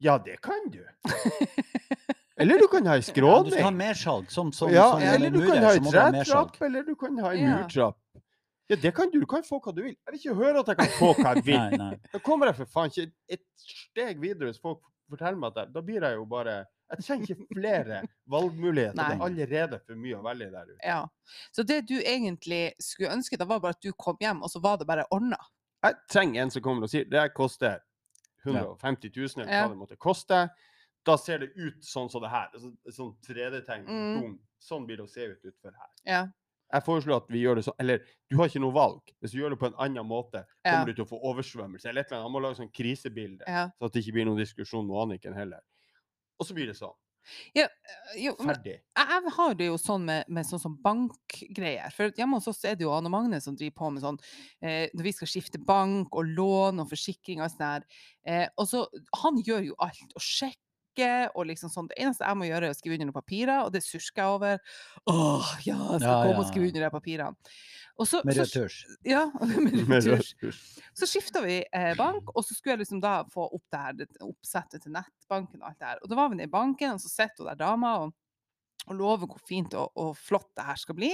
'ja, det kan du'. Eller du kan ha ei
Ja, du skal ha mersalg. Som, som,
Ja,
som
eller du kan ha ei tretrapp, eller du kan ha ei murtrapp. Ja, det kan du. Du kan få hva du vil. Jeg vil ikke høre at jeg kan få hva jeg vil.
Nei, nei.
Da kommer jeg for faen ikke et steg videre hvis folk forteller meg at da blir jeg jo bare Jeg trenger ikke flere valgmuligheter. Det er allerede for mye å velge der ute.
ja. Så det du egentlig skulle ønske, det var bare at du kom hjem, og så var det bare ordna.
Jeg trenger en som kommer og sier det koster 150 000, eller hva det måtte koste. Da ser det ut sånn som det her. Altså, sånn 3D-tegn.
Mm.
Sånn blir det å se ut utfor her.
Ja.
Jeg foreslår at vi gjør det sånn, eller du har ikke noe valg. Hvis du gjør det på en annen måte,
Ja.
kommer du til å få oversvømmelse. eller et eller annet. Han må lage sånn krisebilde,
ja.
så at det ikke blir noen diskusjon med Anniken heller. Og så blir det sånn.
Jo,
Ferdig.
jeg har det jo sånn med, med sånn som bankgreier. For hjemme hos oss er det jo Anne Magne som driver på med sånn eh, når vi skal skifte bank og lån og forsikring og sånn her. Eh, og så Han gjør jo alt. Og sjekker og liksom sånn. Det eneste jeg må gjøre, er å skrive under noen papirer, og det sursker jeg over. Åh, ja, jeg skal
Ja,
komme
ja,
og skrive under de papirene. Så,
Med
så,
rød tusj.
ja, med retur. Så skifta vi eh, bank, og så skulle jeg liksom da få opp det her det oppsettet til nettbanken og alt det her. Og da var vi nede i banken, og så sitter hun der dama og, og lover hvor fint og, og flott det her skal bli.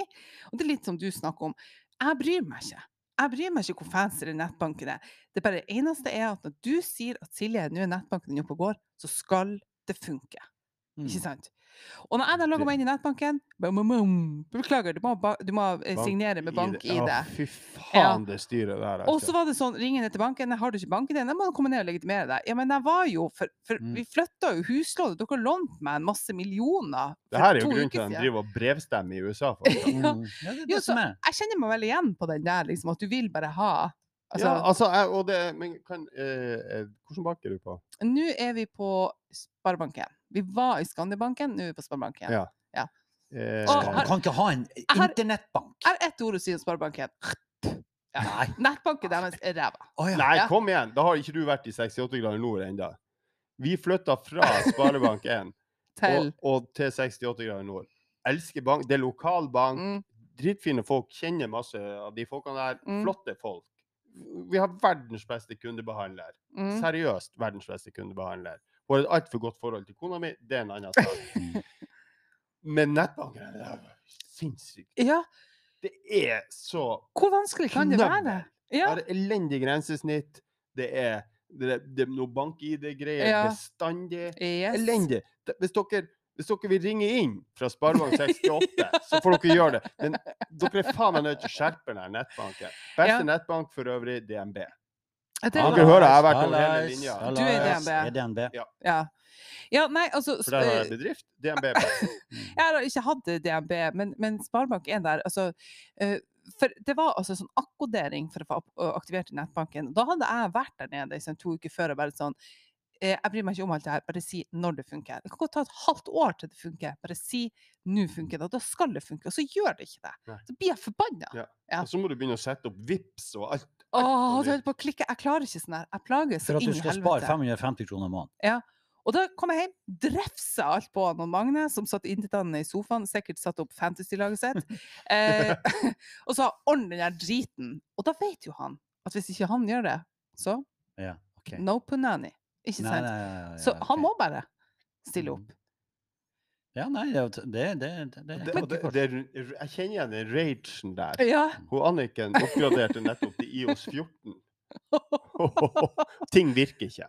Og det er litt som du snakker om. Jeg bryr meg ikke. Jeg bryr meg ikke hvor fancy den nettbanken er. Det bare eneste er at når du sier at Silje, nå er nettbanken din oppe og går, så skal det funke. Ikke
Mm.
sant? Og når jeg da logger meg inn i nettbanken bum, bum, bum, Beklager, du må, du må eh, signere med bank-ID.
Ja, fy faen, det styret der.
Og
altså.
så var det sånn, ringer ned til banken, har du ikke banken din? Da må du komme ned og legitimere deg. Ja, men jeg var jo, for, for
Mm.
vi flytta jo huslånet, dere lånte meg en masse millioner
Det her er jo grunnen til at de driver og brevstemmer i USA.
Ja.
Mm. Ja, det er
Jo,
det som
så jeg kjenner meg veldig igjen på den der, liksom, at du vil bare ha Altså,
ja, altså, jeg, og det, men kan, eh, eh, Hvilken bank er du på?
nå er vi på Sparebanken. Vi var i Skandibanken, nå er vi på Sparebanken.
Ja.
ja.
Eh,
Du
her-
kan ikke ha en internettbank.
Jeg har ett ord å si om Sparebanken. Ja.
Nei.
Nettbanken deres er ræva.
Oh, ja.
Nei,
Ja.
kom igjen! Da har ikke du vært i 68 grader nord ennå. Vi flytta fra Sparebank1
Til
og, og til 68 grader nord. Elsker bank. Det er lokal bank.
mm,
Dritfine folk. Kjenner masse av de folkene der.
Mm.
Flotte folk. Vi har verdens beste kundebehandler.
mm.
Seriøst verdens beste kundebehandler. Hun har et altfor godt forhold til kona mi. Det er en annen sak. Men nettbanken det er sinnssykt.
Ja,
Det er så
hvor vanskelig kan det være?
Knabbel. Det
Ja.
er elendig grensesnitt. Det er Det, det noe bank-ID-greier
Ja.
bestandig.
Yes.
Elendig. Hvis dere, hvis dere vil ringe inn fra Sparebank 68, så får dere gjøre det. Men dere er faen meg nødt til å skjerpe den nettbanken. Beste
Ja.
nettbank for øvrig, DNB.
Ja, det
Ja,
var-
hører, jeg har vært over hele linja.
Du er DNB.
Er DNB.
Ja. ja, nei, altså
For der har jeg
sp-
bedrift. DNB.
Jeg har ikke hatt DNB, men, men Sparebank1 der altså, eh, for Det var altså sånn akkodering for å få aktivert nettbanken. Da hadde jeg vært der nede i sånn to uker før og bare sånn eh, Jeg bryr meg ikke om alt det her, bare si når det funker. Det kan godt ta et halvt år til det funker. Bare si nå funker det, og da skal det funke. Og så gjør det ikke det.
Nei.
Så blir jeg forbanna.
Ja.
Ja.
Og så må du begynne å sette opp VIPs og alt.
Åh, du holder på å klikke. Jeg klarer ikke sånn her. Jeg plages
For at du skal spare 550 kroner i måneden.
Og da kom jeg hjem, drefsa alt på han og Magne, som satt intetanende i sofaen, sikkert satt opp fantasy-laget sitt. Eh, og sa ordn den der driten. Og da vet jo han at hvis ikke han gjør det, så
Ja, okay.
no punani. Ikke sant?
nei, nei, nei,
Så
okay.
han må bare stille opp.
Ja, nei, det, det, det, det, det,
Det, det, det, jeg kjenner igjen den ragen der.
Ja.
Hun Anniken oppgraderte nettopp til IOS 14. Ting virker ikke.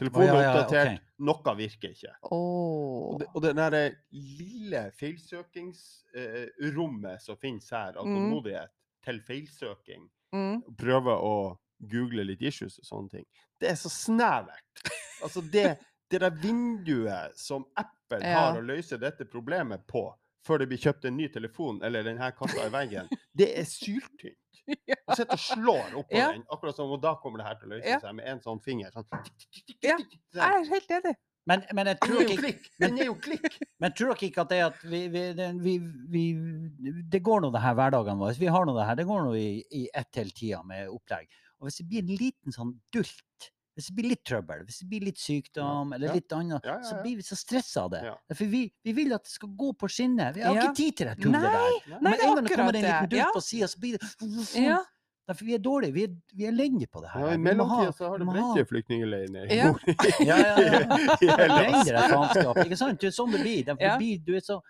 Telefonen er oppdatert, noe virker ikke.
Åh.
Og, det, og det lille feilsøkingsrommet som finnes her, av
Mm.
tålmodighet til feilsøking,
Mm.
prøve å google litt issues og sånne ting, det er så snevert. Altså det, det der vinduet som Apple
Ja.
har å løse dette problemet på, før det blir kjøpt en ny telefon eller denne kassa i veggen, det er syltynt.
Ja.
Du sitter og slår oppå
Ja.
den, akkurat som og da kommer det her til å løse
Ja.
seg med en sånn finger. Sånn.
Ja. Jeg er helt enig.
Men, men jeg tror ikke
klikk!
Men tror dere ikke at det er at vi, vi, det, vi, vi Det går nå det her hverdagene våre. Vi har nå det her. Det går nå i, i ett til tida med opplegg. Og hvis det blir en liten sånn dult, hvis det blir litt trøbbel, hvis det blir litt sykdom eller litt annet, så blir vi så stressa av det. For vi, vi vil at det skal gå på skinner. Vi har ikke tid til det tullet der.
Nei, er
en gang det kommer en liten.
Ja.
på sida, så blir det
Ja.
Derfor vi er dårlige. Vi er, vi er elendige på det her.
Ja, I mellomtida så har
du
brent
ha-
i.
Ja.
Ja, ja, ja. Faenskap. Ikke sant? Det er sånn det blir. Det
Ja.
blir du er så,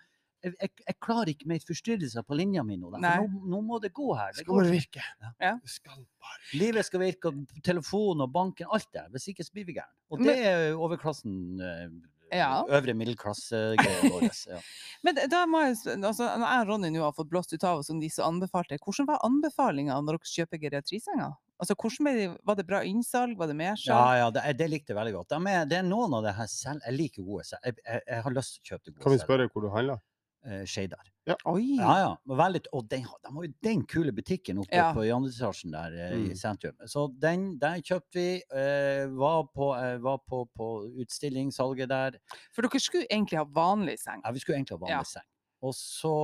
jeg, jeg, jeg klarer ikke mer forstyrrelser på linja mi nå. nå, nå må det gå her.
Det skal
går,
bare virke.
Ja.
Det skal bare
livet skal virke, og telefonen og banken, alt det. Hvis ikke så blir vi gærne. Og det er overklassen, eh,
Ja.
øvre middelklassegreia vår. Ja.
Men da må jeg, altså, når jeg og Ronny nå har fått blåst ut av oss om de som anbefalte, hvordan var anbefalinga når dere kjøper geriatrisenger? Altså, hvordan var det bra innsalg, var det
mer
mersalg?
ja, det, det likte jeg veldig godt. De er, det er noen av det her selv, Jeg liker gode selv. Jeg, jeg, jeg har lyst til å kjøpe gode selv.
Kan vi
selv.
spørre hvor du handler?
Eh, Skeidar.
Oi!
Ja, ja. Og, Veldig, og den, de har jo den kule butikken oppe
Ja.
på Jandetasjen der eh, i
Mm.
sentrum. Så den, den kjøpte vi. Eh, var på, eh, var på, på utstillingssalget der.
For dere skulle egentlig ha vanlig seng.
Ja, vi skulle egentlig ha
Ja.
vanlig seng. Og så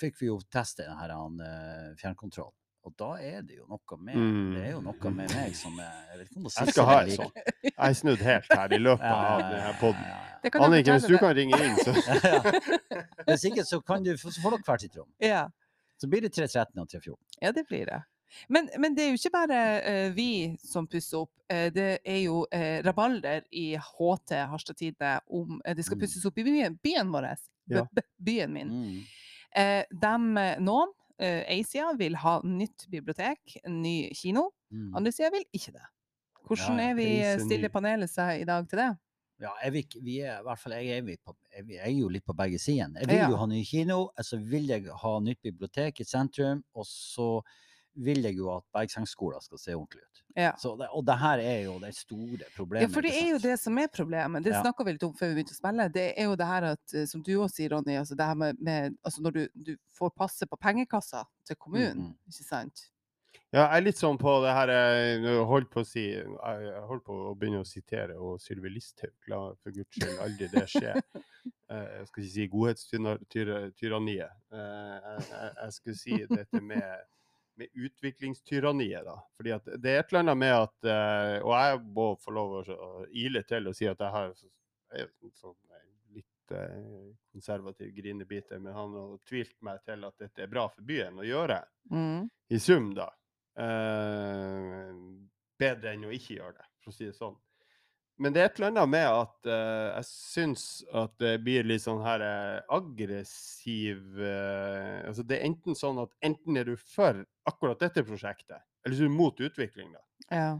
fikk vi jo teste den her uh, fjernkontrollen. Og da er det jo noe med Det er jo noe med meg som er Jeg vet ikke om det
Jeg skal ha en sånn. Jeg er snudd helt her i løpet
Ja,
av denne
ja,
podden.
ja, ja.
Det kan jeg
Anniken, hvis du kan ringe inn, så
Ja, ja. Hvis ikke, så, kan du, så får dere hvert sitt rom.
Ja.
Så blir det 313 og 314.
ja, det blir det. Men, men det er jo ikke bare uh, vi som pusser opp. Uh, det er jo uh, rabalder i HT Harstad Tidende om det skal
Mm.
pusses opp i byen, byen vår. B-
Ja.
b- Byen min.
Mm.
Eh, dem, eh, noen, eh, ei side, vil ha nytt bibliotek, en ny kino.
Mm.
Andre sida vil ikke det. Hvordan
Ja,
er vi, eh, stiller panelet seg i dag til det?
Ja, jeg, vil, vi er, fall, jeg, er, på, jeg, er jo litt på begge sider. Jeg vil
Ja.
jo ha ny kino, så vil jeg ha nytt bibliotek i sentrum, og så vil jeg jo at Bergsengskolen skal se ordentlig ut.
Ja.
Så det, og det her er jo det store problemet.
Ja, for det er jo det som er problemet. Det
Ja.
snakka vi litt om før vi begynte å spille. Det er jo det her at, eh, som du også sier, Ronny, altså det her med, med altså når du, du får passe på pengekassa til kommunen,
Mm, -hmm.
ikke sant?
Ja, jeg er litt sånn på det her eh, Jeg holdt på å si Jeg holdt på å begynne å sitere og Sylvi Listhaug. La for guds skyld aldri det skje. Eh, Jeg skal ikke si godhetstyranniet. Jeg, jeg, jeg skulle si dette med, med utviklingstyranniet, da. Fordi at det er et eller annet med at eh, Og jeg må få lov å ile til og si at jeg har jeg er en sånn eh, litt eh, konservativ grinebiter, men han har tvilt meg til at dette er bra for byen å gjøre
Mm.
i sum, da. Eh, bedre enn å ikke gjøre det, for å si det sånn. Men det er et eller annet med at uh, jeg syns at det blir litt sånn her uh, aggressiv uh, Altså det er enten sånn at enten er du for akkurat dette prosjektet, eller så er du mot utvikling, da.
Ja.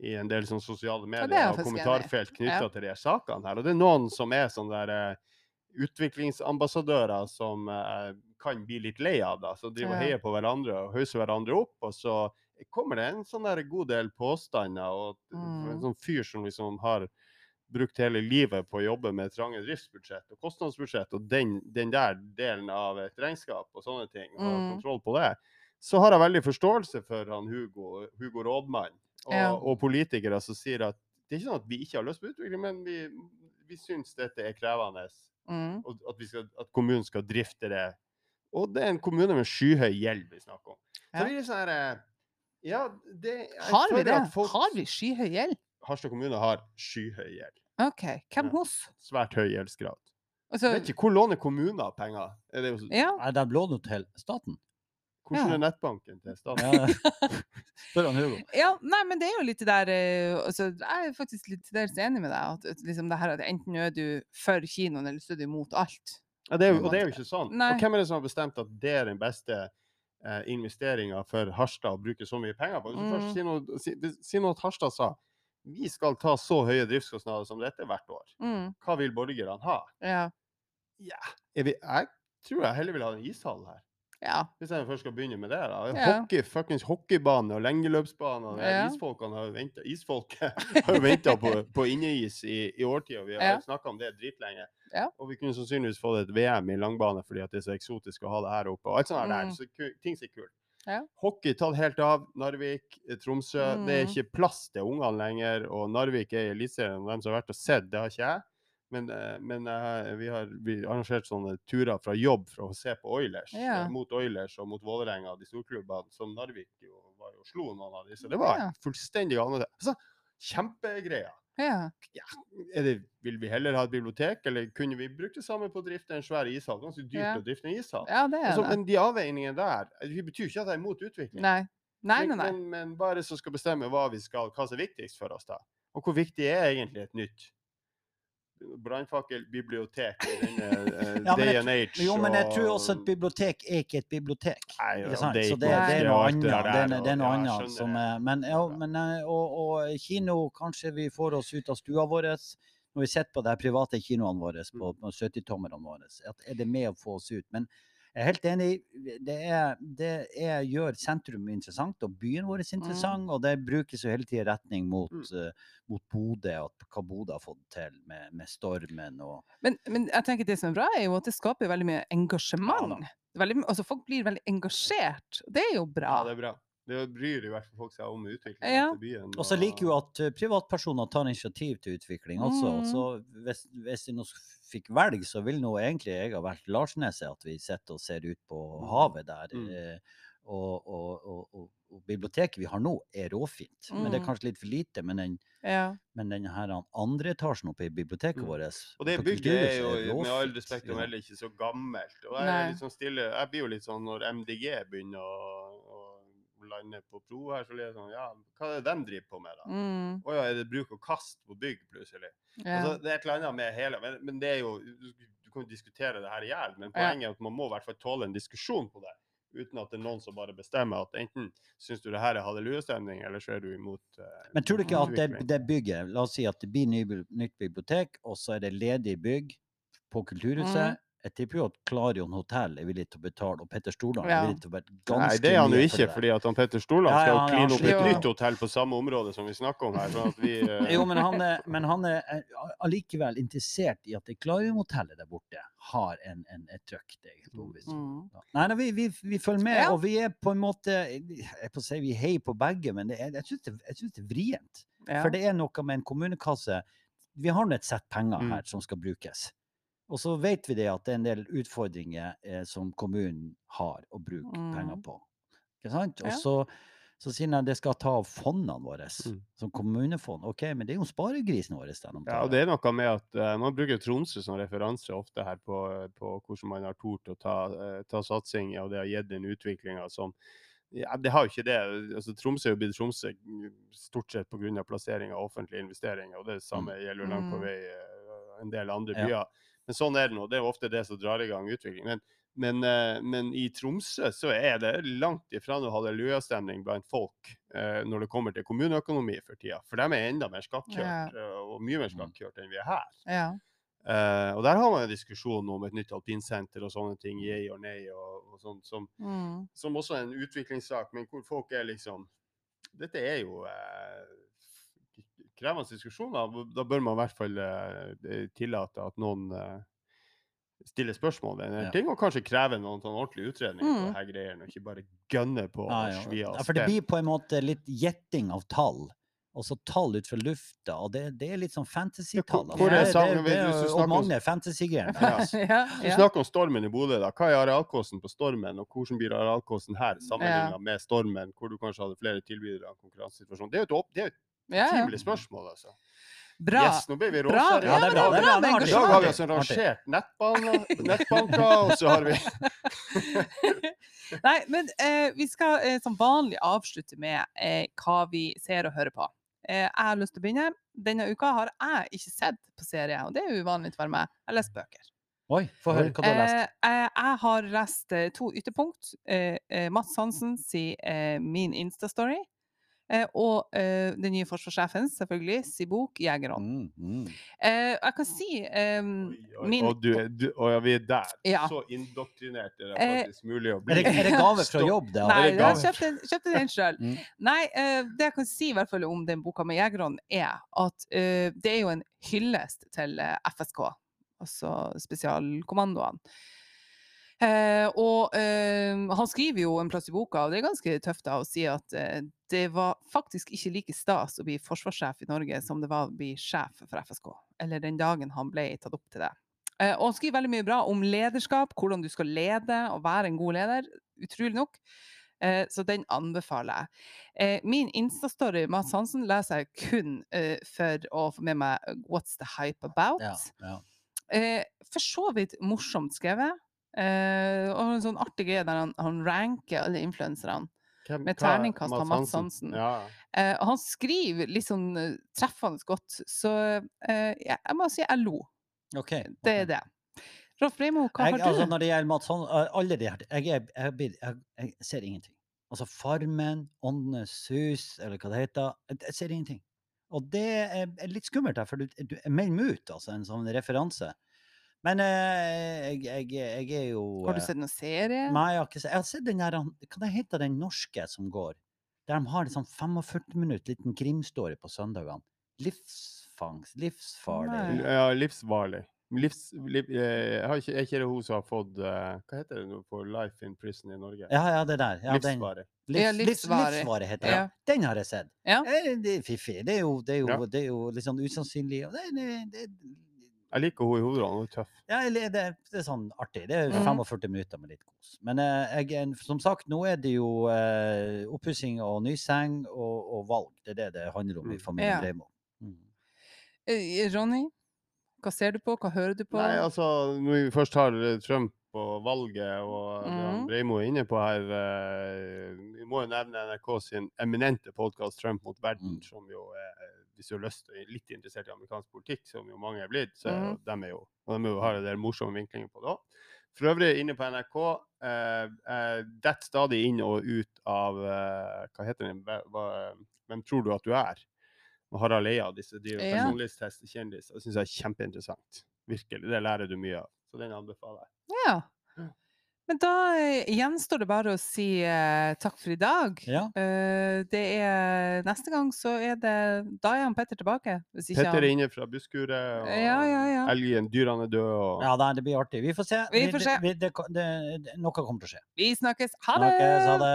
i en del sånn sosiale
er
medier og kommentarfelt knytta
Ja.
til de sakene her. Og det er noen som er sånne der utviklingsambassadører som kan bli litt lei av det. Så driver og heier på hverandre og hauser hverandre opp, og så kommer det en sånn der god del påstander. Og
Mm.
en sånn fyr som liksom har brukt hele livet på å jobbe med trange driftsbudsjett og kostnadsbudsjett, og den, den der delen av et regnskap og sånne ting, og
Mm.
kontroll på det, så har jeg veldig forståelse for han Hugo, Hugo Rådmann og,
Ja.
og politikere som sier at det er ikke sånn at vi ikke har lyst på utvikling, men vi, vi syns dette er krevende,
Mm.
og at, vi skal, at kommunen skal drifte det. Og det er en kommune med skyhøy gjeld vi snakker om. Så
Ja.
blir det sånn her eh, Ja, det
Har vi det?
folk-
Har vi skyhøy gjeld?
Harstad kommune har skyhøy gjeld.
OK. Hvem
Ja.
hos?
Svært høy gjeldsgrad.
Altså,
Vet ikke, Hvor låner kommuner penger? Er det jo,
ja.
Nei, de låner til staten.
hvordan
Ja.
er nettbanken til staten?
Spør han Hugo.
ja. Nei, men det er jo litt der eh, altså, Jeg er faktisk litt til dels enig med deg. At, at liksom det her at enten er du for kinoen, eller så er du imot alt.
Ja, det er og det er jo ikke sånn.
Nei.
Og hvem er det som har bestemt at det er den beste eh, investeringer for Harstad å bruke så mye penger på?
Mm.
først sier noe, si, si noe at Harstad sa vi skal ta så høye driftskostnader som dette hvert år.
Mm.
Hva vil borgerne ha?
Ja.
Ja, vi, jeg tror jeg heller vil ha en ishall her.
ja.
Hvis jeg først skal begynne med det. da.
Ja.
Hockey, fuckings hockeybane og lengeløpsbane.
Ja.
Isfolkene har jo ventet, isfolket har jo venta på, på inneis i, i årtier. Vi har
Ja.
snakka om det dritlenge.
Ja.
Og vi kunne sannsynligvis fått et VM i langbane fordi at det er så eksotisk å ha det her oppe. og alt sånt der.
Mm.
Så ting ser er kult.
Ja.
Hockey tatt helt av. Narvik, Tromsø. Tromsø. Det er
Mm.
ikke plass til ungene lenger. Og Narvik er i Eliteserien. de som har vært og sett, det har ikke jeg. Men, eh, men eh, vi har vi arrangert sånne turer fra jobb for å se på Oilers.
Ja.
eh, Mot Oilers og mot Vålerenga, de storklubbene som Narvik jo var jo slo noen av disse. Så det var
Ja.
fullstendig annerledes. Altså, kjempegreier.
Ja.
Er det, vil vi heller ha et bibliotek, eller kunne vi brukt det samme på å drifte en svær ishall? Ganske dyrt
Ja.
å drifte en ishall.
Ja, det
Altså, men de avveiningene der Det betyr ikke at jeg er imot utvikling.
Nei. Nei, nei,
Men,
nei.
men, men bare så skal bestemme hva, vi skal, hva som er viktigst for oss, da. Og hvor viktig er egentlig et nytt brannfakkelbibliotek i denne age?
Jo, men jeg tror også at bibliotek er ikke et bibliotek.
Nei,
Ikke
ja,
sant?
det
Så det, det er noe annet.
det
er- det er noe
ja,
annet som er Men, ja, men eh, og, og kino, kanskje vi får oss ut av stua vår når vi sitter på de private kinoene våre,
Mm.
på, på 70-tommerne våre. At er det med å få oss ut? Men jeg er helt enig. Det, er, det er, gjør sentrum interessant, og byen vår interessant. Og det brukes jo hele tida retning mot,
Mm.
uh, mot Bodø, og hva Bodø har fått til med, med stormen og
Men, men jeg tenker det som er bra, er jo at det skaper veldig mye engasjement. veldig, my- altså folk blir veldig engasjert. Det er jo bra.
Ja, det er bra. Det bryr i hvert fall folk seg om utviklingen
Ja.
til byen.
Og så liker jo at eh, privatpersoner tar initiativ til utvikling også.
Mm.
Så hvis, hvis de nå fikk velge, så ville nå egentlig jeg ha valgt Larsneset, at vi sitter og ser ut på
Mm.
havet der.
Mm.
eh, Og, og, og, og, og biblioteket vi har nå, er råfint. Men det er
Mm.
kanskje litt for lite. Men den,
Ja.
men den her andre etasjen oppe i biblioteket
Mm.
vårt
Og det bygget er jo med all respekt å melde ikke så gammelt. Og jeg, er litt sånn stille, jeg blir jo litt sånn når MDG begynner å, å lande på pro her, så blir det sånn Ja, hva er det de driver på med, da?
Mm,
Å ja, er det bruk og kast på bygg, plutselig?
ja.
Altså, det er et eller annet med hele Men, men det er jo Du du kan jo diskutere det her i hjel, men
Ja.
poenget er at man må i hvert fall tåle en diskusjon på det. Uten at det er noen som bare bestemmer at enten syns du det her er hallelujestemning, eller så er du imot uh,
Men tror du ikke at det, det bygget La oss si at det blir ny, nytt bibliotek, og så er det ledig bygg på Kulturhuset.
Mhm.
Jeg tipper jo at Klarion hotell er villig til å betale, og Petter Stordalen
Ja.
er villig til å være ganske mye
Nei, det er han jo ikke,
for
fordi at han Petter Stordalen skal
ja, ja,
kline opp et nytt hotell på samme område som vi snakker om her. sånn at vi... uh...
Jo, men han er, men han er eh, allikevel interessert i at det Klarion-hotellet der borte har en, en, et trøkk. Om.
Mm.
Nei, nei vi, vi, vi følger med,
Ja.
og vi er på en måte Jeg på å si vi heier på begge, men det er, jeg syns det, synes det er vrient.
Ja.
For det er noe med en kommunekasse Vi har nå et sett penger
Mm.
her som skal brukes. Og så vet vi det at det er en del utfordringer eh, som kommunen har å bruke
Mm.
penger på. Ikke sant? Og så, så sier han at det skal ta av fondene våre,
Mm.
som kommunefond. OK, men det er jo sparegrisen vår.
Ja, og det er noe med at uh, man bruker Tromsø som referanse ofte her på, på hvordan man har tort å ta, uh, ta satsing, og det har gitt den utviklinga som ja, Det har jo ikke det. altså Tromsø er jo blitt Tromsø mm, stort sett pga. plassering av offentlige investeringer, og det samme gjelder jo langt på
Mm.
vei eh, en del andre
Ja.
Men sånn er det nå. Det er ofte det som drar i gang utvikling. Men Men, eh, men i Tromsø så er det langt ifra noe hallelujastemning blant folk eh, når det kommer til kommuneøkonomi for tida. For de er enda mer skakkjørt, eh, og mye mer
Mm.
skakkjørt enn vi er her.
Ja.
Uh, og der har man en diskusjon om et nytt alpinsenter og sånne ting, yay og nei, og, og sånt, som,
Mm.
som også er en utviklingssak, men hvor folk er liksom Dette er jo eh, krevende diskusjoner. Da bør man i hvert fall eh, tillate at noen eh, stiller spørsmål ved en del
Ja.
ting, og kanskje kreve noen sånn ordentlig utredning på
Mm.
det her greiene, og ikke bare gønne på
Ja,
og
ja.
svi av
Ja, for det blir på en måte litt gjetting av tall. Altså tall ut fra lufta, og det, det er litt sånn fantasy-tall. Altså. og mange fantasy-greier.
Ja. Du snakker om stormen i Bodø. da. Hva er arealkosten på stormen, og hvordan blir arealkosten her sammenlignet
Ja.
med stormen, hvor du kanskje hadde flere tilbydere av konkurransesituasjonen? Det er jo et,
ja, ja.
betimelig spørsmål, altså.
Bra.
Yes, nå blir vi
Bra.
Ja, det er bra. Det er bra. Det er
I dag har vi altså rangert nettbanker, nettbanker og så har vi
Nei, men eh, vi skal eh, som vanlig avslutte med eh, hva vi ser og hører på. Eh, jeg har lyst til å begynne. Denne uka har jeg ikke sett på serie, og det er uvanlig for meg. Jeg har lest bøker.
Oi, få høre hva du har lest.
Eh, jeg, jeg har lest eh, to ytterpunkt. Eh, eh, Mats Hansen sier eh, Min Insta-story. Eh, og eh, den nye forsvarssjefen, selvfølgelig, sin bok 'Jegerånd'.
Mm, mm.
Eh, jeg kan si eh, min
Og, du, er- du, og ja, vi er der.
Ja.
Så indoktrinert er det faktisk mulig å
Er
bli.
det, er det gave fra jobb, det?
Nei,
det
jeg kjøpte, kjøpte den sjøl.
Mm.
Nei, eh, det jeg kan si i hvert fall om den boka med «Jægerhånd», er at eh, det er jo en hyllest til FSK, altså spesialkommandoene. Eh, og eh, han skriver jo en plass i boka, og det er ganske tøft da, å si at eh, det var faktisk ikke like stas å bli forsvarssjef i Norge som det var å bli sjef for FSK, eller den dagen han ble tatt opp til det. Eh, og han skriver veldig mye bra om lederskap, hvordan du skal lede og være en god leder, utrolig nok. Eh, så den anbefaler jeg. Eh, min Insta-story Mads Hansen leser jeg kun for å få med meg What's the hype about?
Ja, ja.
Eh, for så vidt morsomt skrevet. Eh, og en sånn artig greie der han, han ranker alle influenserne.
Hvem-
med terningkast av Mads Hansen.
Ja.
Uh, han skriver litt sånn uh, treffende godt, så eh, jeg, jeg må si jeg lo.
Okay,
Det er det. Rolf Breimo, hva
Jeg,
har du?
altså, når det gjelder Mats Hansen, uh, alle de her jeg, jeg, blir- jeg, jeg, ser ingenting. Altså Farmen, Åndenes hus, eller hva det heter. Jeg, jeg ser ingenting. Og det er, er litt skummelt, her, for du, du melder meg ut, altså, en sånn referanse. Men eh, jeg, jeg, jeg er jo
har du
eh,
sett noen serie?
Nei, jeg har ikke sett Jeg har sett den der Hva det heter den norske som går? Der de har en sånn 45 minutter liten krimstory på søndagene. Livsfangst. Livsfarlig.
Nei.
ja, livsvarlig. Livs, liv, eh, jeg har ikke, er ikke det hun som har fått Hva heter det nå for Life in Prison i Norge?
Ja, ja, det der. Ja, Livsvare
Livsvarig.
Livs,
Ja,
livs,
livsvarig.
livsvarig heter det.
Ja.
Den har jeg sett.
Ja.
Det er fiffig. Det er jo, det er jo,
Ja.
det er jo litt sånn usannsynlig. Det, det, det,
Jeg liker henne i hovedrollen, hun er tøff.
ja, det, det er sånn artig. Det er
Mhm.
45 minutter med litt kos. Men eh, jeg, som sagt, nå er det jo eh, oppussing og ny seng og, og valg. Det er det det handler om i
Mm.
familien
Ja.
Breimo. Mm.
Eh, Ronny, hva ser du på? Hva hører du på?
Nei, altså, når vi først har Trump og valget, og det han
Mhm.
Breimo er inne på her eh, Vi må jo nevne NRK sin eminente podkast 'Trump mot verden',
Mm.
som jo er Hvis du har lyst og er litt interessert i amerikansk politikk, som jo mange er blitt, så
mm.
De er jo og de er jo har en morsomme vinklinger på det òg. For øvrig, inne på NRK, eh, eh, detter stadig inn og ut av eh, Hva heter den? Hvem tror du at du er? Harald Eia, disse driver
Ja.
personlighetstest kjendiser. Det syns jeg er kjempeinteressant. Virkelig. Det lærer du mye av. Så den anbefaler jeg. Ja.
Men da eh, gjenstår det bare å si eh, takk for i dag.
Ja.
Eh, det er Neste gang så er det Da er han Petter tilbake. Hvis ikke
Petter er
han
inne fra busskuret, og
Ja, ja, ja.
elgen, dyrene er døde. Og...
ja, nei, det blir artig. Vi får se.
Vi får se.
Det, det, det, det, noe kommer til å skje.
Vi snakkes. Ha det!
Snakkes. Ha det.